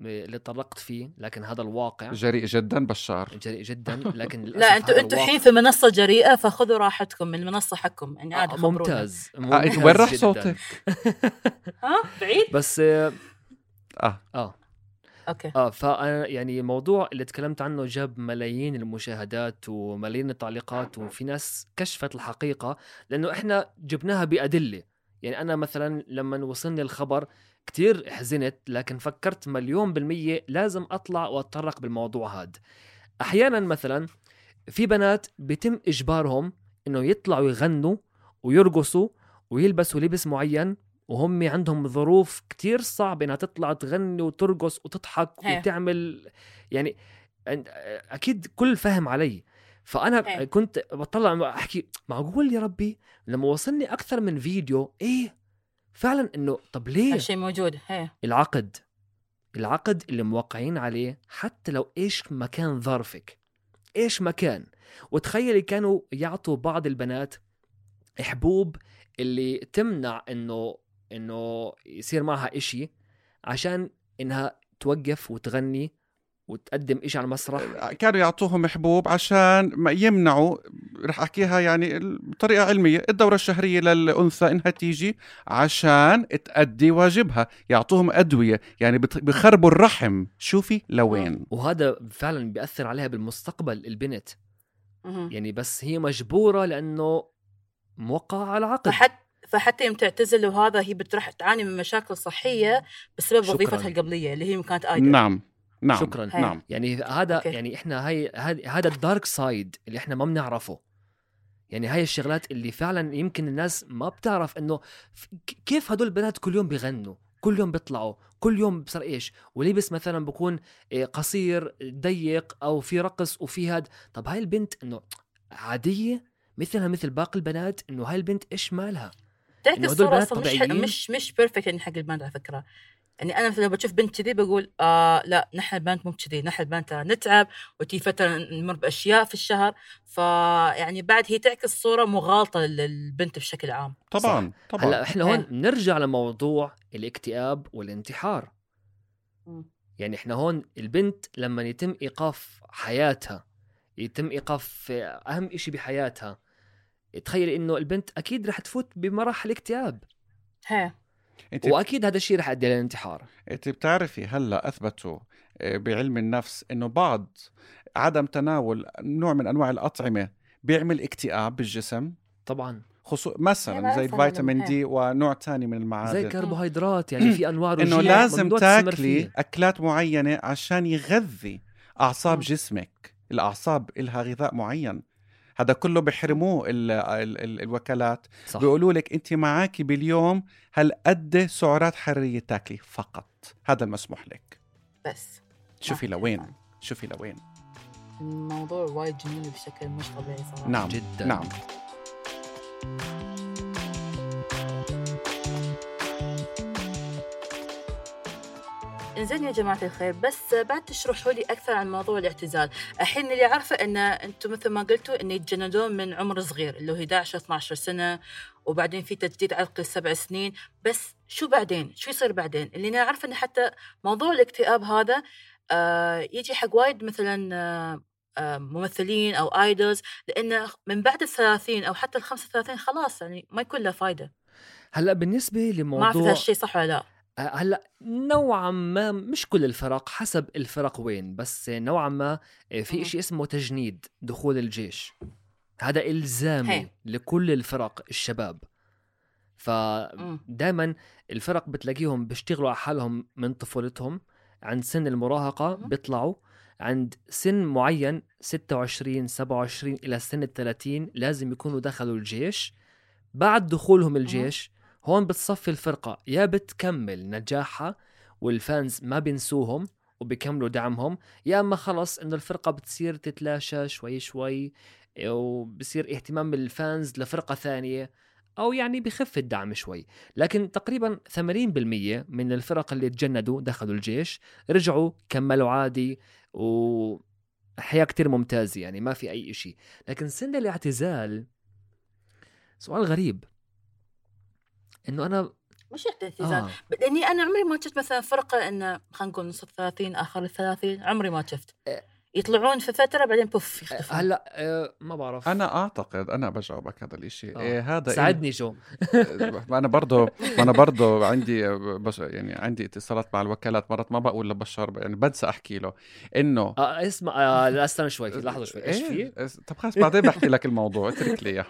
اللي طرقت فيه لكن هذا الواقع جريء جدا بشار جريء جدا لكن لا أنتوا أنتوا. الحين في منصة جريئة فخذوا راحتكم من المنصة حقكم يعني عادي آه،. ممتاز, آه ممتاز وين راح. صوتك ها بعيد؟ بس آه آه آه, أوكي آه فانا يعني الموضوع اللي تكلمت عنه جاب ملايين المشاهدات وملايين التعليقات وفي ناس كشفت الحقيقة لأنه إحنا جبناها بأدلة يعني أنا مثلا لما وصلني الخبر كتير حزنت لكن فكرت مليون بالمية لازم أطلع وأتطرق بالموضوع هاد أحيانا مثلا في بنات بيتم إجبارهم إنه يطلعوا يغنوا ويرقصوا ويلبسوا لبس معين وهم عندهم ظروف كتير صعبة إنها تطلع تغني وترقص وتضحك هي. وتعمل يعني أكيد كل فهم علي فأنا هي. كنت بطلع أحكي معقول يا ربي لما وصلني أكثر من فيديو إيه فعلا إنه طب ليه هالشيء موجود هي العقد؟ العقد اللي موقعين عليه حتى لو إيش ما كان ظرفك إيش ما كان وتخيلي كانوا يعطوا بعض البنات حبوب اللي تمنع إنه إنه يصير معها إشي عشان إنها توقف وتغني وتقدم إشي على المسرح. كانوا يعطوهم حبوب عشان ما يمنعوا رح أحكيها يعني بطريقة علمية الدورة الشهرية للأنثى إنها تيجي عشان تأدي واجبها يعطوهم أدوية يعني بت- بخربوا الرحم. شوفي لوين. وهذا فعلا بيأثر عليها بالمستقبل البنت. يعني بس هي مجبورة لأنه موقعة على عقد. فحتى فحتى يوم تعتزل وهذا هي بتروح تعاني من مشاكل صحية بسبب شكراً. وظيفتها القبلية اللي هي كانت idol نعم. نعم شكرا هاي. نعم يعني هذا okay. يعني إحنا هاي هاد- هذا ال dark side اللي إحنا ما بنعرفه يعني هاي الشغلات اللي فعلا يمكن الناس ما بتعرف إنه كيف هدول البنات كل يوم بيغنوا كل يوم بيطلعوا كل يوم بصير إيش ولبس مثلا بكون إيه، قصير ضيق أو في رقص وفي هاد طب هاي البنت إنه عادية مثلها مثل باقي البنات إنه هاي البنت إيش مالها هدول الصورة أصلا؟ مش مش perfect يعني حق البنات على فكرة يعني أنا مثلا لو بشوف بنت كذي بقول آه لا نحن البنات مو كذي نحن البنات نتعب وتي فترة نمر بأشياء في الشهر فيعني بعد هي تعكس صوره مغالطة للبنت بشكل عام. طبعا طبعا. هلا إحنا هون إيه. بنرجع لموضوع الاكتئاب والانتحار. مم. يعني إحنا هون البنت لما يتم إيقاف حياتها يتم إيقاف أهم إشي بحياتها تخيلي إنه البنت أكيد رح تفوت بمراحل اكتئاب. هي أنت وأكيد هذا الشيء رح يؤدي للانتحار أنت بتعرفي هلأ أثبتوا آه، بعلم النفس إنه بعض عدم تناول نوع من أنواع الأطعمة بيعمل اكتئاب بالجسم طبعا إيه، مثلا زي الفيتامين. دي ونوع تاني من المعادن زي كربوهيدرات يعني في أنواع إنه لازم تاكلي. أكلات معينة عشان يغذي أعصاب. جسمك الأعصاب إلها غذاء معين هذا كله بيحرموه ال ال ال الوكالات. صح. بيقولوا لك انت معاكي باليوم هالقد سعرات حرارية تاكلي فقط؟ هذا المسموح لك. بس. شوفي لوين. شوفي لوين. الموضوع وايد جميل بشكل مش طبيعي صراحة. نعم. جدا. نعم. انزين يا جماعة الخير بس بعد تشرحوا لي أكثر عن موضوع الاعتزال. الحين اللي عارفة أن أنتم مثل ما قلتوا أن يتجندون من عمر صغير اللي هو 11 12 سنة وبعدين في تجديد عقل سبع سنين. بس شو بعدين؟ شو يصير بعدين؟ اللي أنا عارفة أن حتى موضوع الاكتئاب هذا آه يجي حق وايد مثلا آه آه، ممثلين أو ايدلز لأنه من بعد الثلاثين أو حتى الخمسة وثلاثين خلاص يعني ما يكون له فايدة. هلأ بالنسبة ما اعرف لموضوع هالشيء صح ولا لا؟ هلأ نوعا ما مش كل الفرق حسب الفرق وين بس نوعا ما آه، في. شيء اسمه تجنيد دخول الجيش هذا إلزامي هي. لكل الفرق الشباب. فدائما الفرق بتلاقيهم بيشتغلوا على حالهم من طفولتهم عند سن المراهقة. بيطلعوا عند سن معين 26 27 إلى سن ال 30 لازم يكونوا دخلوا الجيش بعد دخولهم الجيش هون بتصفي الفرقة يا بتكمل نجاحها والفانز ما بينسوهم وبيكملوا دعمهم يا أما خلص إنه الفرقة بتصير تتلاشى شوي شوي وبصير اهتمام الفانز لفرقة ثانية أو يعني بخف الدعم شوي. لكن تقريبا 80% من الفرق اللي تجندوا دخلوا الجيش رجعوا كملوا عادي وحياة كتير ممتازة يعني ما في أي إشي. لكن سن الاعتزال سؤال غريب. إنه أنا مش اعتزال آه لأني أنا عمري ما شفت مثلا فرقه انه خلينا نقول نص الثلاثين آخر الثلاثين عمري ما شفت. يطلعون في فترة بعدين بوف يختفون. هلا آه ما بعرف. أنا أعتقد أنا بجاوبك هذا الإشي. آه. إيه هذا ساعدني جو ما أنا برضه ما أنا برضه عندي بش يعني عندي اتصالات مع الوكالات مرات ما بقول لبشار يعني بنسى أحكي له إنه آه اسمع آه لا استنى شوي في لحظة شوي. إيش في؟ إيه؟ طب خلص بعدين بحكي لك الموضوع اترك لي إياه.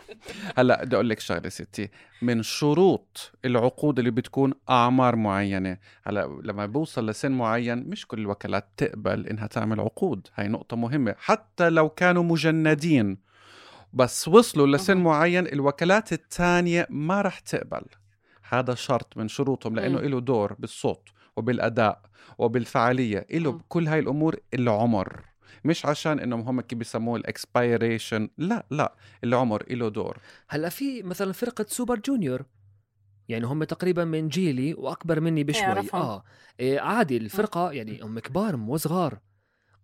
هلا بدي أقول لك شغلة ستي. من شروط العقود اللي بتكون أعمار معينة. هلا لما بوصل لسن معين مش كل الوكالات تقبل إنها تعمل عقود. هاي نقطة مهمة حتى لو كانوا مجندين. بس وصلوا لسن. معين الوكالات الثانية ما رح تقبل. هذا شرط من شروطهم لأنه مم. له دور بالصوت وبالأداء وبالفعالية له. بكل هاي الأمور العمر. مش عشان إنهم هم كيف بيسموه ال expiration لا لا العمر له دور. هلأ في مثلا فرقة سوبر جونيور؟ يعني هم تقريبا من جيلي وأكبر مني بشوي. أعرفهم. آه. إيه عادي الفرقة يعني هم كبار مو صغار.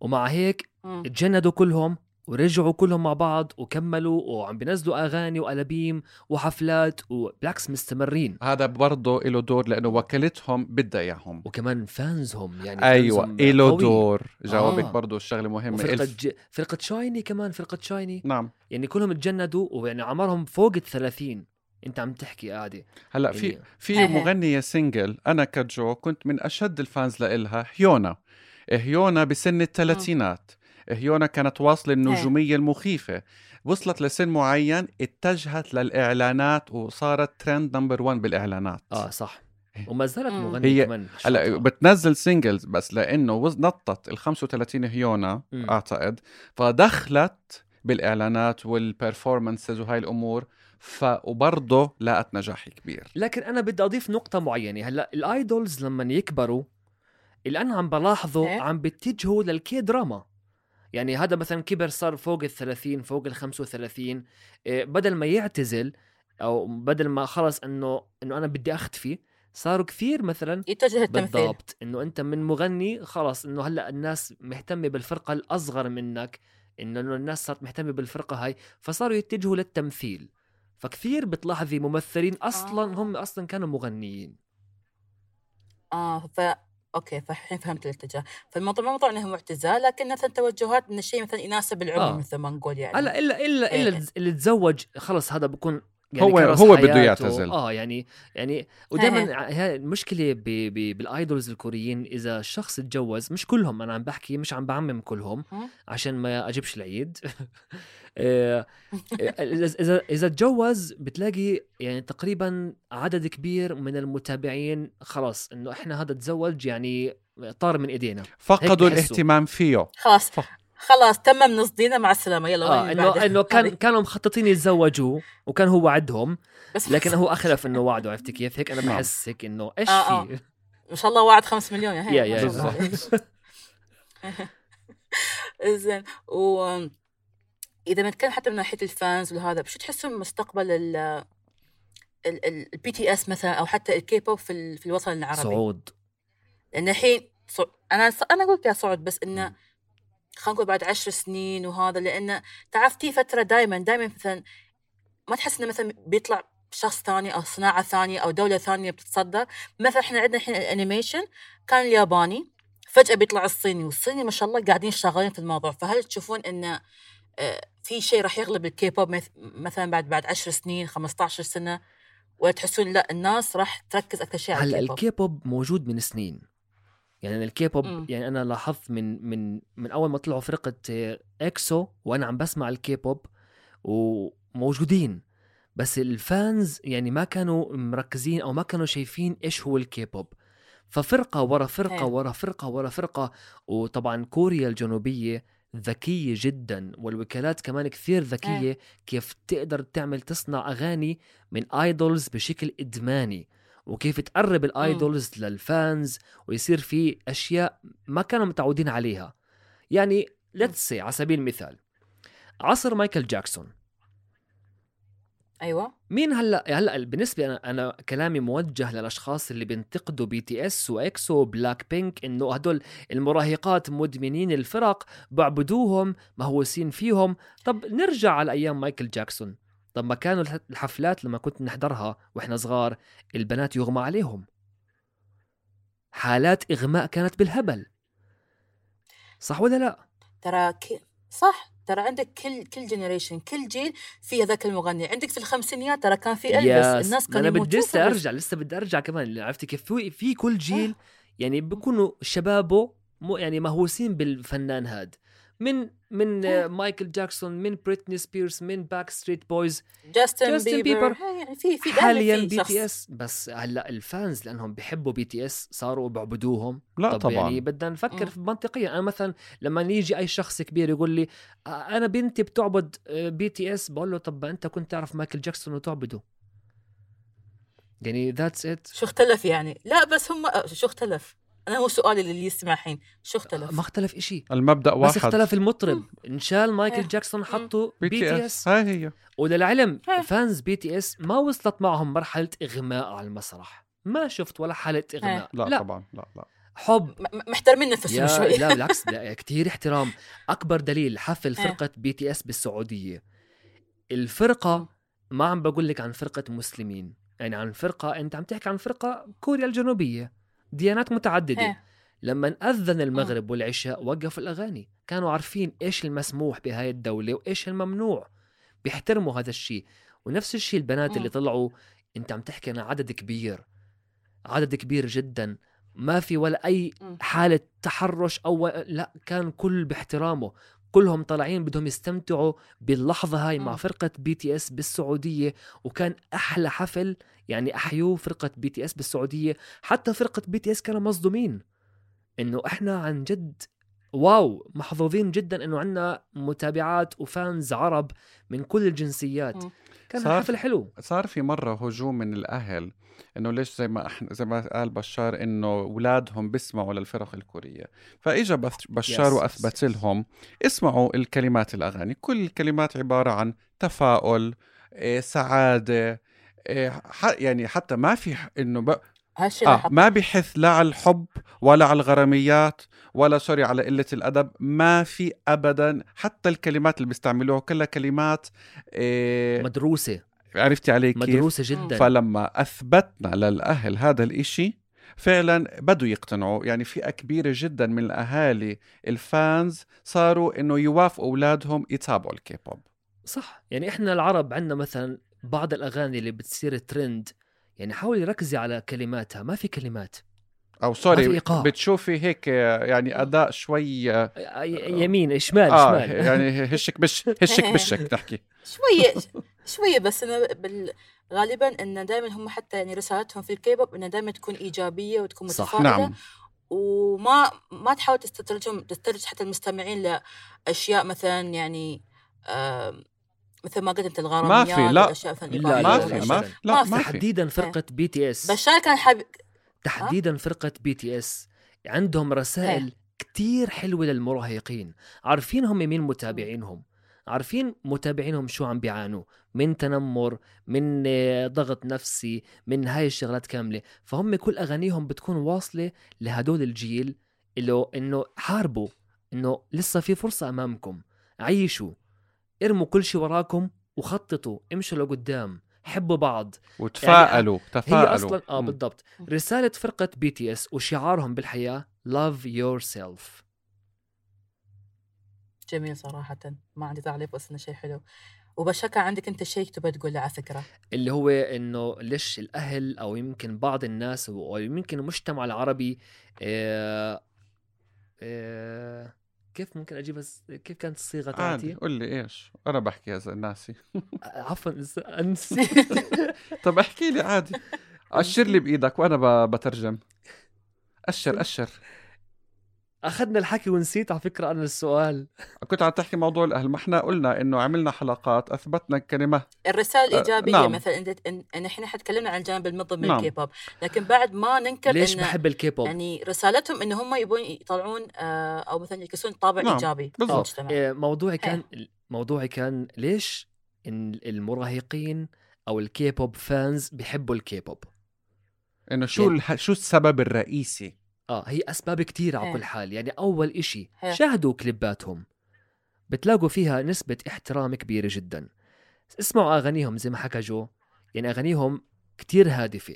ومع هيك. تجندوا كلهم ورجعوا كلهم مع بعض وكملوا وعم بينزلوا أغاني والبيم وحفلات وبالعكس مستمرين. هذا برضه له دور لأنه وكالتهم بدها إياهم. وكمان فانزهم يعني أيوه فانزهم له قوي. دور. جوابك آه. برضه الشغلة مهمة. وفرقة إلف... ج... فرقة شايني كمان فرقة شايني. نعم. يعني كلهم تجندوا ويعني عمرهم فوق ال 30 انت عم تحكي عادي هلأ في يعني- في هي. مغنية single أنا كجو كنت من أشد ال fans لإلها هيونا هيونا بسن الثلاثينات. هيونا كانت واصلة النجومية المخيفة. وصلت لسن معين اتجهت للإعلانات وصارت trend number 1 بالإعلانات. آه صح. وما زالت. مغنية هي- كمان. هلا. بتنزل singles بس لإنه وز- نطت ال 35 هيونا مم. أعتقد. فدخلت بالإعلانات وال performances وهاي الأمور ف وبرضه لقت نجاح كبير. لكن أنا بدي أضيف نقطة معينة. هلا الإيدولز لما يكبروا اللي أنا عم بلاحظه إيه؟ عم بيتجهوا للكي دراما. يعني هذا مثلا كبر صار فوق ال 30 فوق ال 35 إيه، بدل ما يعتزل أو بدل ما خلص إنه إنه أنا بدي اختفي صاروا كثير مثلا يتجه التمثيل بالضبط إنه أنت من مغني خلص إنه هلأ الناس مهتمة بالفرقة الأصغر منك إنه الناس صارت مهتمة بالفرقة هاي فصاروا يتجهوا للتمثيل. فكثير بتلاحظي ممثلين أصلا آه. هم أصلا كانوا مغنيين. آه ف أوكي فالحين فهمت الاتجاه فالموضوع مو موضوع إنه اعتزال لكن مثلا توجهات إن الشيء مثلا يناسب العمر آه. مثل ما نقول يعني هلا إلا إلا إيه. إلا اللي تزوج خلص هذا بكون يعني هو- هو بده. يعتزل. آه يعني يعني إيه. ودائما هي المشكلة ب- ب- بال idols الكوريين إذا الشخص تجوز مش كلهم أنا عم بحكي مش عم بعمم كلهم. عشان ما أجيبش العيد اذا اذا إذا تجوز بتلاقي يعني تقريبا عدد كبير من المتابعين خلاص إنه إحنا هذا تزوج يعني طار من إيدينا فقدوا. الاهتمام فيه خلاص صح. خلاص نص دينا مع السلامة يلا آه اللي انه؟ إنه كان. كانوا مخططين يتزوجوا وكان هو وعدهم بس لكن هو أخلف إنه وعده عرفتي كيف هيك أنا نعم. بحس هيك إنه إيش آه، في ما شاء الله وعد 5 مليون يا هي يا يا. زين و إذا بنتكلم حتى من ناحية ال fans وهذا شو تحسون مستقبل ال البي تي اس مثلا أو حتى الكي بوب في في الوطن العربي؟ صعود. لأن الحين ص... أنا أنا يا صعد بس إنه خلينا نقول بعد عشر سنين وهذا لأنه تعرف في فترة دائما دائما مثلا ما تحس إنه مثلا بيطلع شخص ثاني أو صناعة ثانية أو دولة ثانية بتتصدر. مثلا إحنا عندنا الحين ال animation كان الياباني فجأة بيطلع الصيني والصيني ما شاء الله قاعدين شغالين في الموضوع. فهل تشوفون إنه في شيء راح يغلب الكي بوب مث- مثلا بعد بعد 10 سنين 15 سنة ولا تحسون لا الناس راح تركز أكثر شيء على هلأ الكي بوب موجود من سنين يعني الكي بوب. يعني أنا لاحظت من من من أول ما طلعوا فرقة إكسو وأنا عم بسمع الكي بوب وموجودين بس الفانز يعني ما كانوا مركزين أو ما كانوا شايفين إيش هو الكي بوب ففرقة ورا فرقة إيه. ورا فرقة ورا فرقة وطبعا كوريا الجنوبية ذكية جدا والوكالات كمان كثير ذكية كيف تقدر تعمل تصنع أغاني من ايدولز بشكل إدماني وكيف تقرب الايدولز للفانز ويصير في أشياء ما كانوا متعودين عليها. يعني let's على سبيل المثال عصر مايكل جاكسون. أيوه. مين هلا هلأ بالنسبة أنا أنا كلامي موجه للأشخاص اللي بينتقدوا بي تي إس واكسو وبلاك بينك إنه هدول المراهقات مدمنين الفرق بعبدوهم مهووسين فيهم. طب نرجع على أيام مايكل جاكسون. طب ما كانوا الح- الحفلات لما كنت نحضرها وإحنا صغار البنات يغمى عليهم. حالات إغماء كانت بالهبل. صح ولا لا؟ ترى. صح. ترى عندك كل كل generation كل جيل في هذاك المغني. عندك في الخمسينيات ترى كان في Elvis الناس كانوا أنا بدي لسه أرجع لسه بدي أرجع كمان. عرفتي كيف؟ في, في كل جيل يعني بيكونوا شبابه مو يعني مهووسين بالفنان هاد. من من مايكل جاكسون من بريتني سبيرز من Backstreet Boys Justin, Justin Bieber, Bieber. يعني في في حاليا بي. تي اس بس هلأ ال fans لأنهم بيحبوا بي تي اس صاروا بيعبدوهم لا طب طبعا. يعني بدنا نفكر. في منطقيا. أنا مثلا لما يجي أي شخص كبير يقول لي أنا بنتي بتعبد بي تي اس بقول له طب أنت كنت تعرف مايكل جاكسون وتعبده؟ يعني that's it شو اختلف يعني؟ لا بس هم شو اختلف؟ أنا هو سؤالي للي يسمع الحين شو اختلف؟ ما اختلف إشي. المبدأ بس واحد. اختلف المطرب. انشال مايكل إيه. جاكسون حطوا بي تي اس هاي هي. وللعلم إيه. fans بي تي اس ما وصلت معهم مرحلة إغماء على المسرح. ما شفت ولا حالة إغماء. لا, لا. طبعا لا لا. حب. محترمين نفسهم شوي لا بالعكس لا كثير احترام. أكبر دليل حفل إيه. فرقة بي تي اس بالسعودية. الفرقة ما عم بقول لك عن فرقة مسلمين. يعني عن فرقة أنت عم تحكي عن فرقة كوريا الجنوبية. ديانات متعددة. إيه. لما أذن المغرب والعشاء وقفوا الأغاني كانوا عارفين إيش المسموح بهاي الدولة وإيش الممنوع. بيحترموا هذا الشيء. ونفس الشيء البنات. اللي طلعوا أنت عم تحكي عن عدد كبير. عدد كبير جدا. ما في ولا أي مم. حالة تحرش أو لا كان كل باحترامه. كلهم طالعين بدهم يستمتعوا باللحظة هاي مع. فرقة بي تي إس بالسعودية وكان أحلى حفل يعني أحيوه فرقة بي تي إس بالسعودية حتى فرقة بي تي إس كانوا مصدومين إنه إحنا عن جد واو محظوظين جدا إنه عندنا متابعات وفانز عرب من كل الجنسيات مم. كان صار- حفل حلو صار في مرة هجوم من الأهل إنه ليش زي ما إحنا زي ما قال بشار إنه أولادهم بيسمعوا للفرق الكورية فإجا بشار Yes, وأثبت. لهم اسمعوا الكلمات الأغاني كل الكلمات عبارة عن تفاؤل إيه، سعادة إيه، يعني حتى ما في إنه ب... هالشيء آه. ما بحث لا على الحب ولا على الغراميات ولا sorry على قلة الأدب. ما في أبدا. حتى الكلمات اللي بيستعملوها كلها كلمات إيه مدروسة. عرفتي علي كيف؟ مدروسة جدا. فلما أثبتنا للأهل هذا الإشي فعلا بدوا يقتنعوا. يعني فئة كبيرة جدا من الأهالي ال fans صاروا إنه يوافقوا أولادهم يتابعوا الكيبوب. صح. يعني إحنا العرب عندنا مثلا بعض الأغاني اللي بتصير ترند يعني حاولي ركزي على كلماتها ما في كلمات. في سوري. بتشوفي هيك يعني أداء شوي آه يمين شمال آه، شمال. يعني هشك بش هشك بشك نحكي. شوية شوية بس أنا بال... غالبا إن دائما هم حتى يعني رسالتهم في الكيبوب إنها دائما تكون إيجابية وتكون. متفائله نعم. وما ما تحاول تسترجم تسترجم حتى المستمعين لأشياء مثلا يعني آم، مثل ما قلت أنت الغراميات في، لا. والأشياء لا، ما في لا، ما. في لا ما ما في. تحديدا فرقة BTS بشار كان حابب تحديدا فرقة BTS عندهم رسائل كتير حلوة للمراهقين. عارفين هم مين متابعينهم؟ عارفين متابعينهم شو عم بيعانوا؟ من تنمر من آه، ضغط نفسي من هاي الشغلات كاملة. فهم كل أغانيهم بتكون واصلة لهدول الجيل اللي إنه حاربوا إنه لسه في فرصة أمامكم. عيشوا. ارموا كل شيء وراكم وخططوا امشوا لقدام حبوا بعض. وتفائلوا هي تفائلوا أصلا آه. بالضبط. رسالة فرقة BTS وشعارهم بالحياة love yourself. جميل صراحة. ما عندي تعليق بس إنه شيء حلو. وبشار كان عندك أنت شيء تبى تقوله على فكرة. اللي هو إنه ليش الأهل أو يمكن بعض الناس أو يمكن المجتمع العربي آه آه كيف ممكن أجيب بس كيف كانت الصيغه تاعتي؟ قول لي إيش؟ أنا بحكي زلمه ناسي. عفوا إز- انس طب احكي لي عادي. أشر لي بإيدك وأنا ب- بترجم. أشر أشر. أخذنا الحكي ونسيت على فكرة أنا السؤال كنت عم تحكي موضوع الأهل ما إحنا قلنا إنه عملنا حلقات أثبتنا كلمه الرسائل الايجابيه نعم. مثلا انت ان إن إحنا حتكلمنا عن الجانب المظلم من نعم. الكيبوب لكن بعد ما ننكر ليش إن بحب الكيبوب؟ يعني رسالتهم ان هم يبون يطلعون آه، أو مثلا يعكسون طابع نعم، إيجابي بالضبط. آه، موضوعي كان موضوعي كان ليش إن المراهقين أو الكيبوب fans بيحبوا الكيبوب إنه شو يعني- الح... شو السبب الرئيسي آه هي أسباب كتير على إيه. كل حال. يعني أول إشي إيه. شاهدوا كليباتهم. بتلاقوا فيها نسبة احترام كبيرة جدا. اسمعوا أغانيهم زي ما حكى جو. يعني أغانيهم كتير هادفة.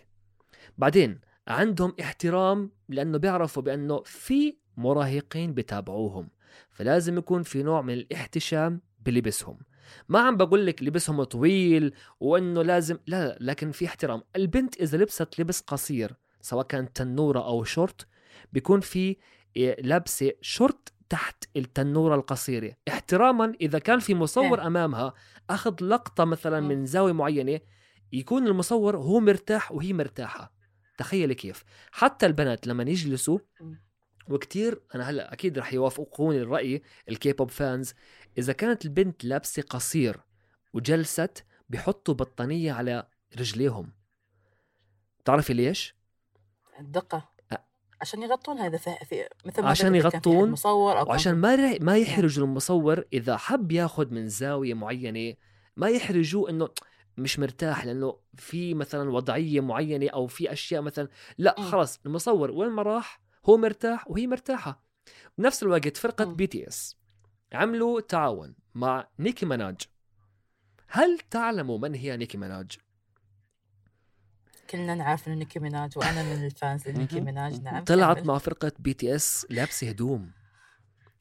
بعدين عندهم احترام لأنه بيعرفوا بأنه في مراهقين بتابعوهم. فلازم يكون في نوع من الاحتشام بلبسهم. ما عم بقول لك لبسهم طويل وإنه لازم لا, لا لكن في احترام. البنت إذا لبست لبس قصير سواء كان تنورة أو شورت بيكون في إيه، لابسه شورت تحت التنورة القصيرة احتراما إذا كان في مصور إيه. أمامها أخذ لقطة مثلا مم. من زاوية معينة يكون المصور هو مرتاح وهي مرتاحة تخيلي كيف حتى البنات لما يجلسوا مم. وكتير أنا هلأ أكيد رح يوافقوني الرأي الكيبوب فانز إذا كانت البنت لابسة قصير وجلست بحطوا بطانية على رجليهم بتعرفي ليش الدقة أ- عشان يغطون هذا في, مثل ما عشان يغطون مصور أو كان وعشان ما رح- ما يحرجوا المصور إذا حب ياخذ من زاوية معينة ما يحرجوه إنه مش مرتاح لأنه في مثلا وضعية معينة أو في أشياء مثلا لا. خلص المصور وين ما راح هو مرتاح وهي مرتاحة بنفس الوقت فرقة. BTS عملوا تعاون مع نيكي مناج هل تعلموا من هي نيكي مناج؟ كلنا نعرف إنه نيكي ميناج وأنا من ال fans لنيكي. ميناج نعم طلعت. مع فرقة BTS لابسة هدوم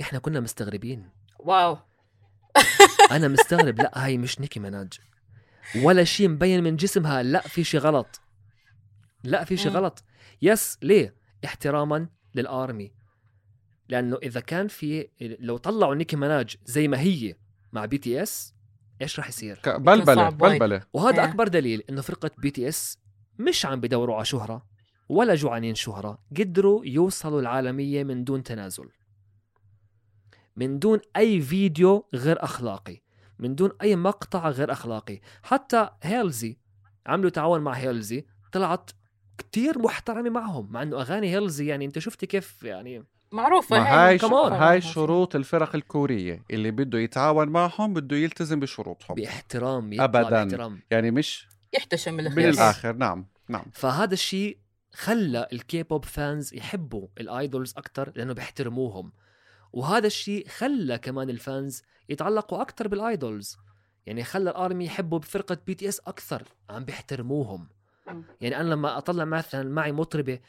إحنا كنا مستغربين wow أنا مستغرب لا هاي مش نيكي مناج ولا شيء مبين من جسمها لا في شيء غلط لا في شيء. غلط yes ليه احتراما لل Army لأنه إذا كان في لو طلعوا نيكي مناج زي ما هي مع BTS إيش راح يصير بلبلة. بلبلة وهذا إيه. أكبر دليل إنه فرقة BTS مش عم بدوروا على شهرة ولا جوعانين شهرة قدروا يوصلوا العالمية من دون تنازل. من دون أي فيديو غير أخلاقي. من دون أي مقطع غير أخلاقي. حتى هيلزي عملوا تعاون مع هيلزي طلعت كتير محترمة معهم مع إنه أغاني هيلزي يعني أنت شفتي كيف يعني معروفة ما هاي ش... كمان. هاي شروط الفرق الكورية اللي بده يتعاون معهم بده يلتزم بشروطهم. باحترام يطلع أبداً. باحترام. يعني مش يحتشم من الاخير الآخر نعم نعم. فهذا الشيء خلى الكيبوب fans يحبوا ال idols أكثر لأنه بيحترموهم. وهذا الشيء خلى كمان ال fans يتعلقوا أكثر بال idols. يعني خلى ال Army يحبوا بفرقة BTS أكثر عم بيحترموهم. يعني أنا لما أطلع مثلا معي مطربة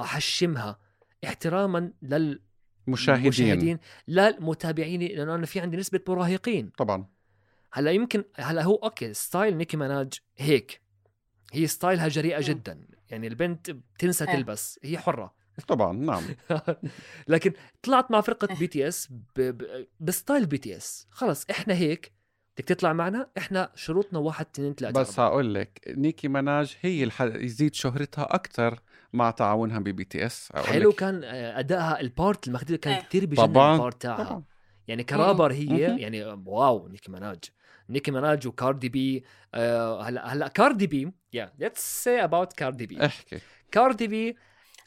أحشمها احتراما لل مشاهدين. مشاهدين للمتابعين لأنه أنا في عندي نسبة مراهقين. طبعا. هلا يمكن هلا هو okay style نيكي مناج هيك هي style ها جريئة جدا يعني البنت بتنسى إيه. تلبس هي حرة طبعا نعم لكن طلعت مع فرقة. BTS. ب style BTS خلص إحنا هيك بدك تطلع معنا إحنا شروطنا واحد اثنين ثلاثة بس. هقول لك نيكي مناج هي الح... يزيد شهرتها أكثر مع تعاونها ب BTS حلو لك. كان آه، أدائها ال part المخدوده كان إيه. كثير بجنن ال part تاعها طبعا يعني كرابر هي. يعني wow نيكي مناج نيكي مناج وكاردي بي آه، هلا هلا كاردي بي yeah let's see about كاردي بي. احكي. كاردي بي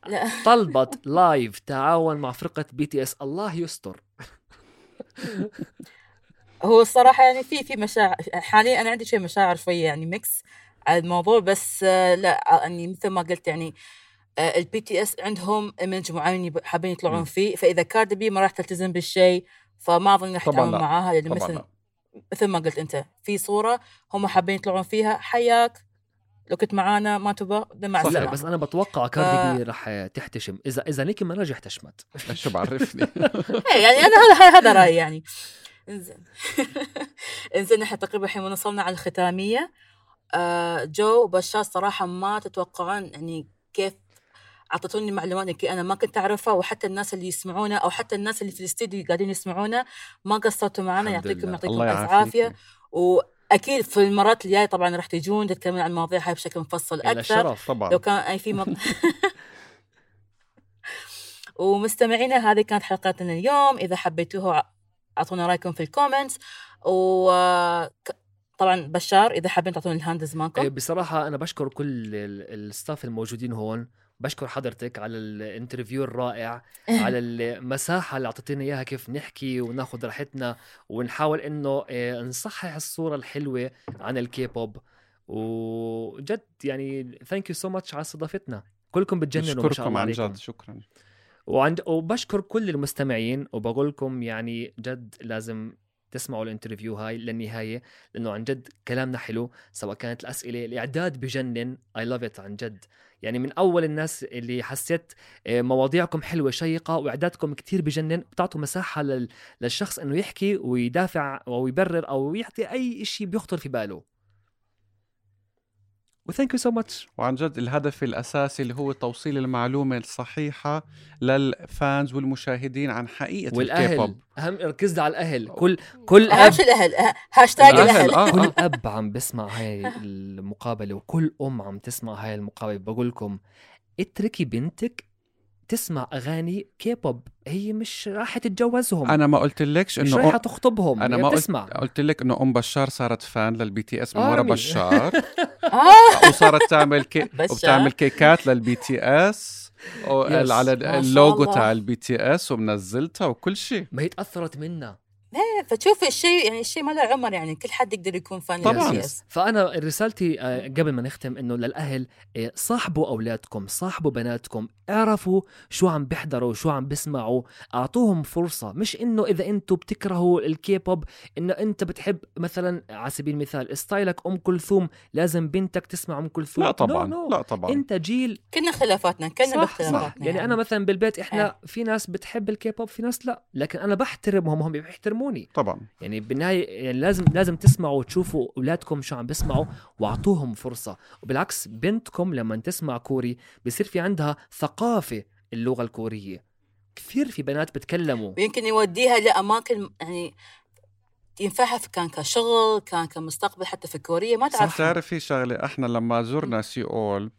طلبت live تعاون مع فرقة BTS الله يستر. هو الصراحة يعني في في مشاعر حاليا أنا عندي شيء مشاعر شوية يعني mix على الموضوع بس آه، لا يعني مثل ما قلت يعني ال BTS عندهم image معين حابين يطلعون. فيه فإذا كاردي بي ما راح تلتزم بالشيء فما أظن راح يتعاون. معاها لأن طبعا مثل ما قلت أنت في صورة هم حابين يطلعون فيها حياك لو كنت معانا ما تبى مع صح. لا بس أنا بتوقع كاردي بي رح تحتشم. إذا إذا نيكي مناج احتشمت. شو بعرفني؟ إيه، يعني أنا هذا هذا رأيي يعني. إنزين. إنزين إحنا تقريبا الحين وصلنا على الختامية. آه جو وبشار صراحة ما تتوقعون يعني كيف أعطتوني معلومات يمكن أنا ما كنت أعرفها وحتى الناس اللي يسمعونا أو حتى الناس اللي في الاستديو قاعدين يسمعونا ما قصرتوا معنا يعطيكم. يعطيكم ألف عافية. وأكيد في المرات الجاية طبعا راح تجون تتكلمون عن المواضيع هاي بشكل مفصل أكثر. الشرف طبعا. لو كان أي في مط... ومستمعينا هذه كانت حلقتنا اليوم. إذا حبيتوها أعطونا رأيكم في ال comments. و طبعا بشار إذا حابين تعطونا ال handles إيه، مالكم بصراحة أنا بشكر كل ال- ال staff الموجودين هون. بشكر حضرتك على ال interview الرائع على المساحة اللي أعطيتينا إياها كيف نحكي وناخذ راحتنا ونحاول إنه إيه، نصحح الصورة الحلوة عن الكيبوب. وجد يعني thank you so much على استضافتنا. كلكم بتجننوا ما شاء بشكركم الله عن جد شكرا. وعند وبشكر كل المستمعين وبقول لكم يعني جد لازم تسمعوا ال interview هاي للنهاية لأنه عن جد كلامنا حلو سواء كانت الأسئلة الإعداد بجنن I love it عن جد. يعني من أول الناس اللي حسيت آه، مواضيعكم حلوة شيقة وإعدادكم كتير بجنن بتعطوا مساحة لل... للشخص إنه يحكي ويدافع أو يبرر أو يعطي أي شيء بيخطر في باله. و thank you so much وعن جد الهدف الأساسي اللي هو توصيل المعلومة الصحيحة لل fans والمشاهدين عن حقيقة والأهل. الكيبوب. أهم ركزنا على الأهل. كل كل اب الأهل. أه- هاشتاج الأهل، الأهل. آه. كل أب عم بسمع هاي المقابلة وكل أم عم تسمع هاي المقابلة. بقول لكم اتركي بنتك تسمع أغاني كيبوب هي مش راح تتجوزهم. أنا ما قلت لكش مش إنه رايحة تخطبهم. أنا ما قلت بتسمع. قلت لك إنه أم بشار صارت fan لل BTS من ورا. بشار. آه. وصارت تعمل كي... وبتعمل كيكات لل BTS. على اللوجو. تاع ال BTS ومنزلتها وكل شيء. ما هي تأثرت منا. إيه، فتشوف الشيء يعني الشيء ما له عمر يعني كل حد يقدر يكون fan طبعاً. yes. فأنا رسالتي آه، قبل ما نختم إنه للأهل آه، صاحبوا أولادكم صاحبوا بناتكم اعرفوا شو عم بيحضروا شو عم بيسمعوا أعطوهم فرصة. مش إنه إذا أنتم بتكرهوا الكيبوب إنه أنت بتحب مثلا على سبيل المثال style ك أم كلثوم لازم بنتك تسمع أم كلثوم. لا طبعا no, no. لا طبعا. أنت جيل كنا خلافاتنا كنا صح صح. باختلافاتنا يعني. أنا مثلا بالبيت إحنا في ناس بتحب الكيبوب في ناس لا. لكن أنا بحترمهم هم بيحترموني طبعا. يعني بالنهاية يعني لازم لازم تسمعوا وتشوفوا أولادكم شو عم بيسمعوا وأعطوهم فرصة. وبالعكس بنتكم لما تسمع كوري بصير في عندها ثقافة اللغة الكورية. كثير في بنات بتكلموا. ويمكن يوديها لأماكن يعني ينفعها في كان كشغل كان كمستقبل حتى في كوريا ما تعرف. تعرفي شغلة إحنا لما زرنا سيول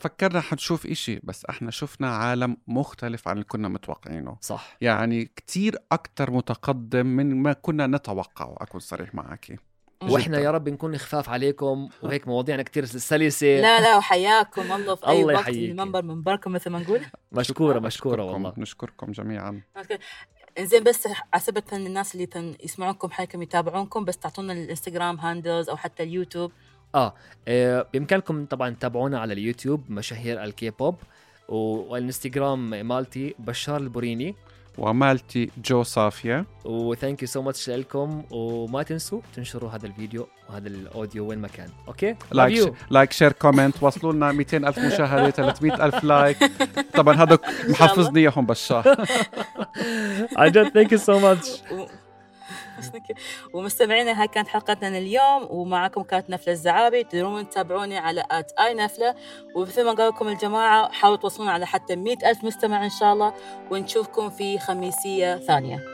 فكرنا حنشوف إشي بس إحنا شفنا عالم مختلف عن اللي كنا متوقعينه. صح. يعني كتير أكتر متقدم من ما كنا نتوقعه أكون صريح معك وإحنا. يا رب نكون خفاف عليكم وهيك مواضيعنا كثير سلسة. لا لا وحياكم الله في أي الله وقت. المنبر منبركم مثل ما نقول. مشكورة مشكورة والله. نشكركم جميعا. إنزين بس عسبة الناس اللي يسمعونكم حالكم يتابعونكم بس تعطونا الإنستغرام handles أو حتى اليوتيوب. آه آه، بإمكانكم طبعا تتابعونا على اليوتيوب مشاهير الكيبوب و- والإنستغرام مالتي بشار البوريني ومالتي جو صافية. و thank you so much لكم وما تنسوا تنشروا هذا الفيديو وهذا ال audio وين ما كان. okay؟ like like share comment وصلوا لنا 200 ألف مشاهدة 300 ألف like طبعا هذا محفظني اياهم بشار. عن جد thank you so much ومستمعينا هاي كانت حلقتنا اليوم ومعكم كانت نفلة الزعابي تقدرون تتابعوني على at i نفلة. ومثل ما قال لكم الجماعة حاولوا توصلون على حتى مئة ألف مستمع إن شاء الله. ونشوفكم في خميسية ثانية.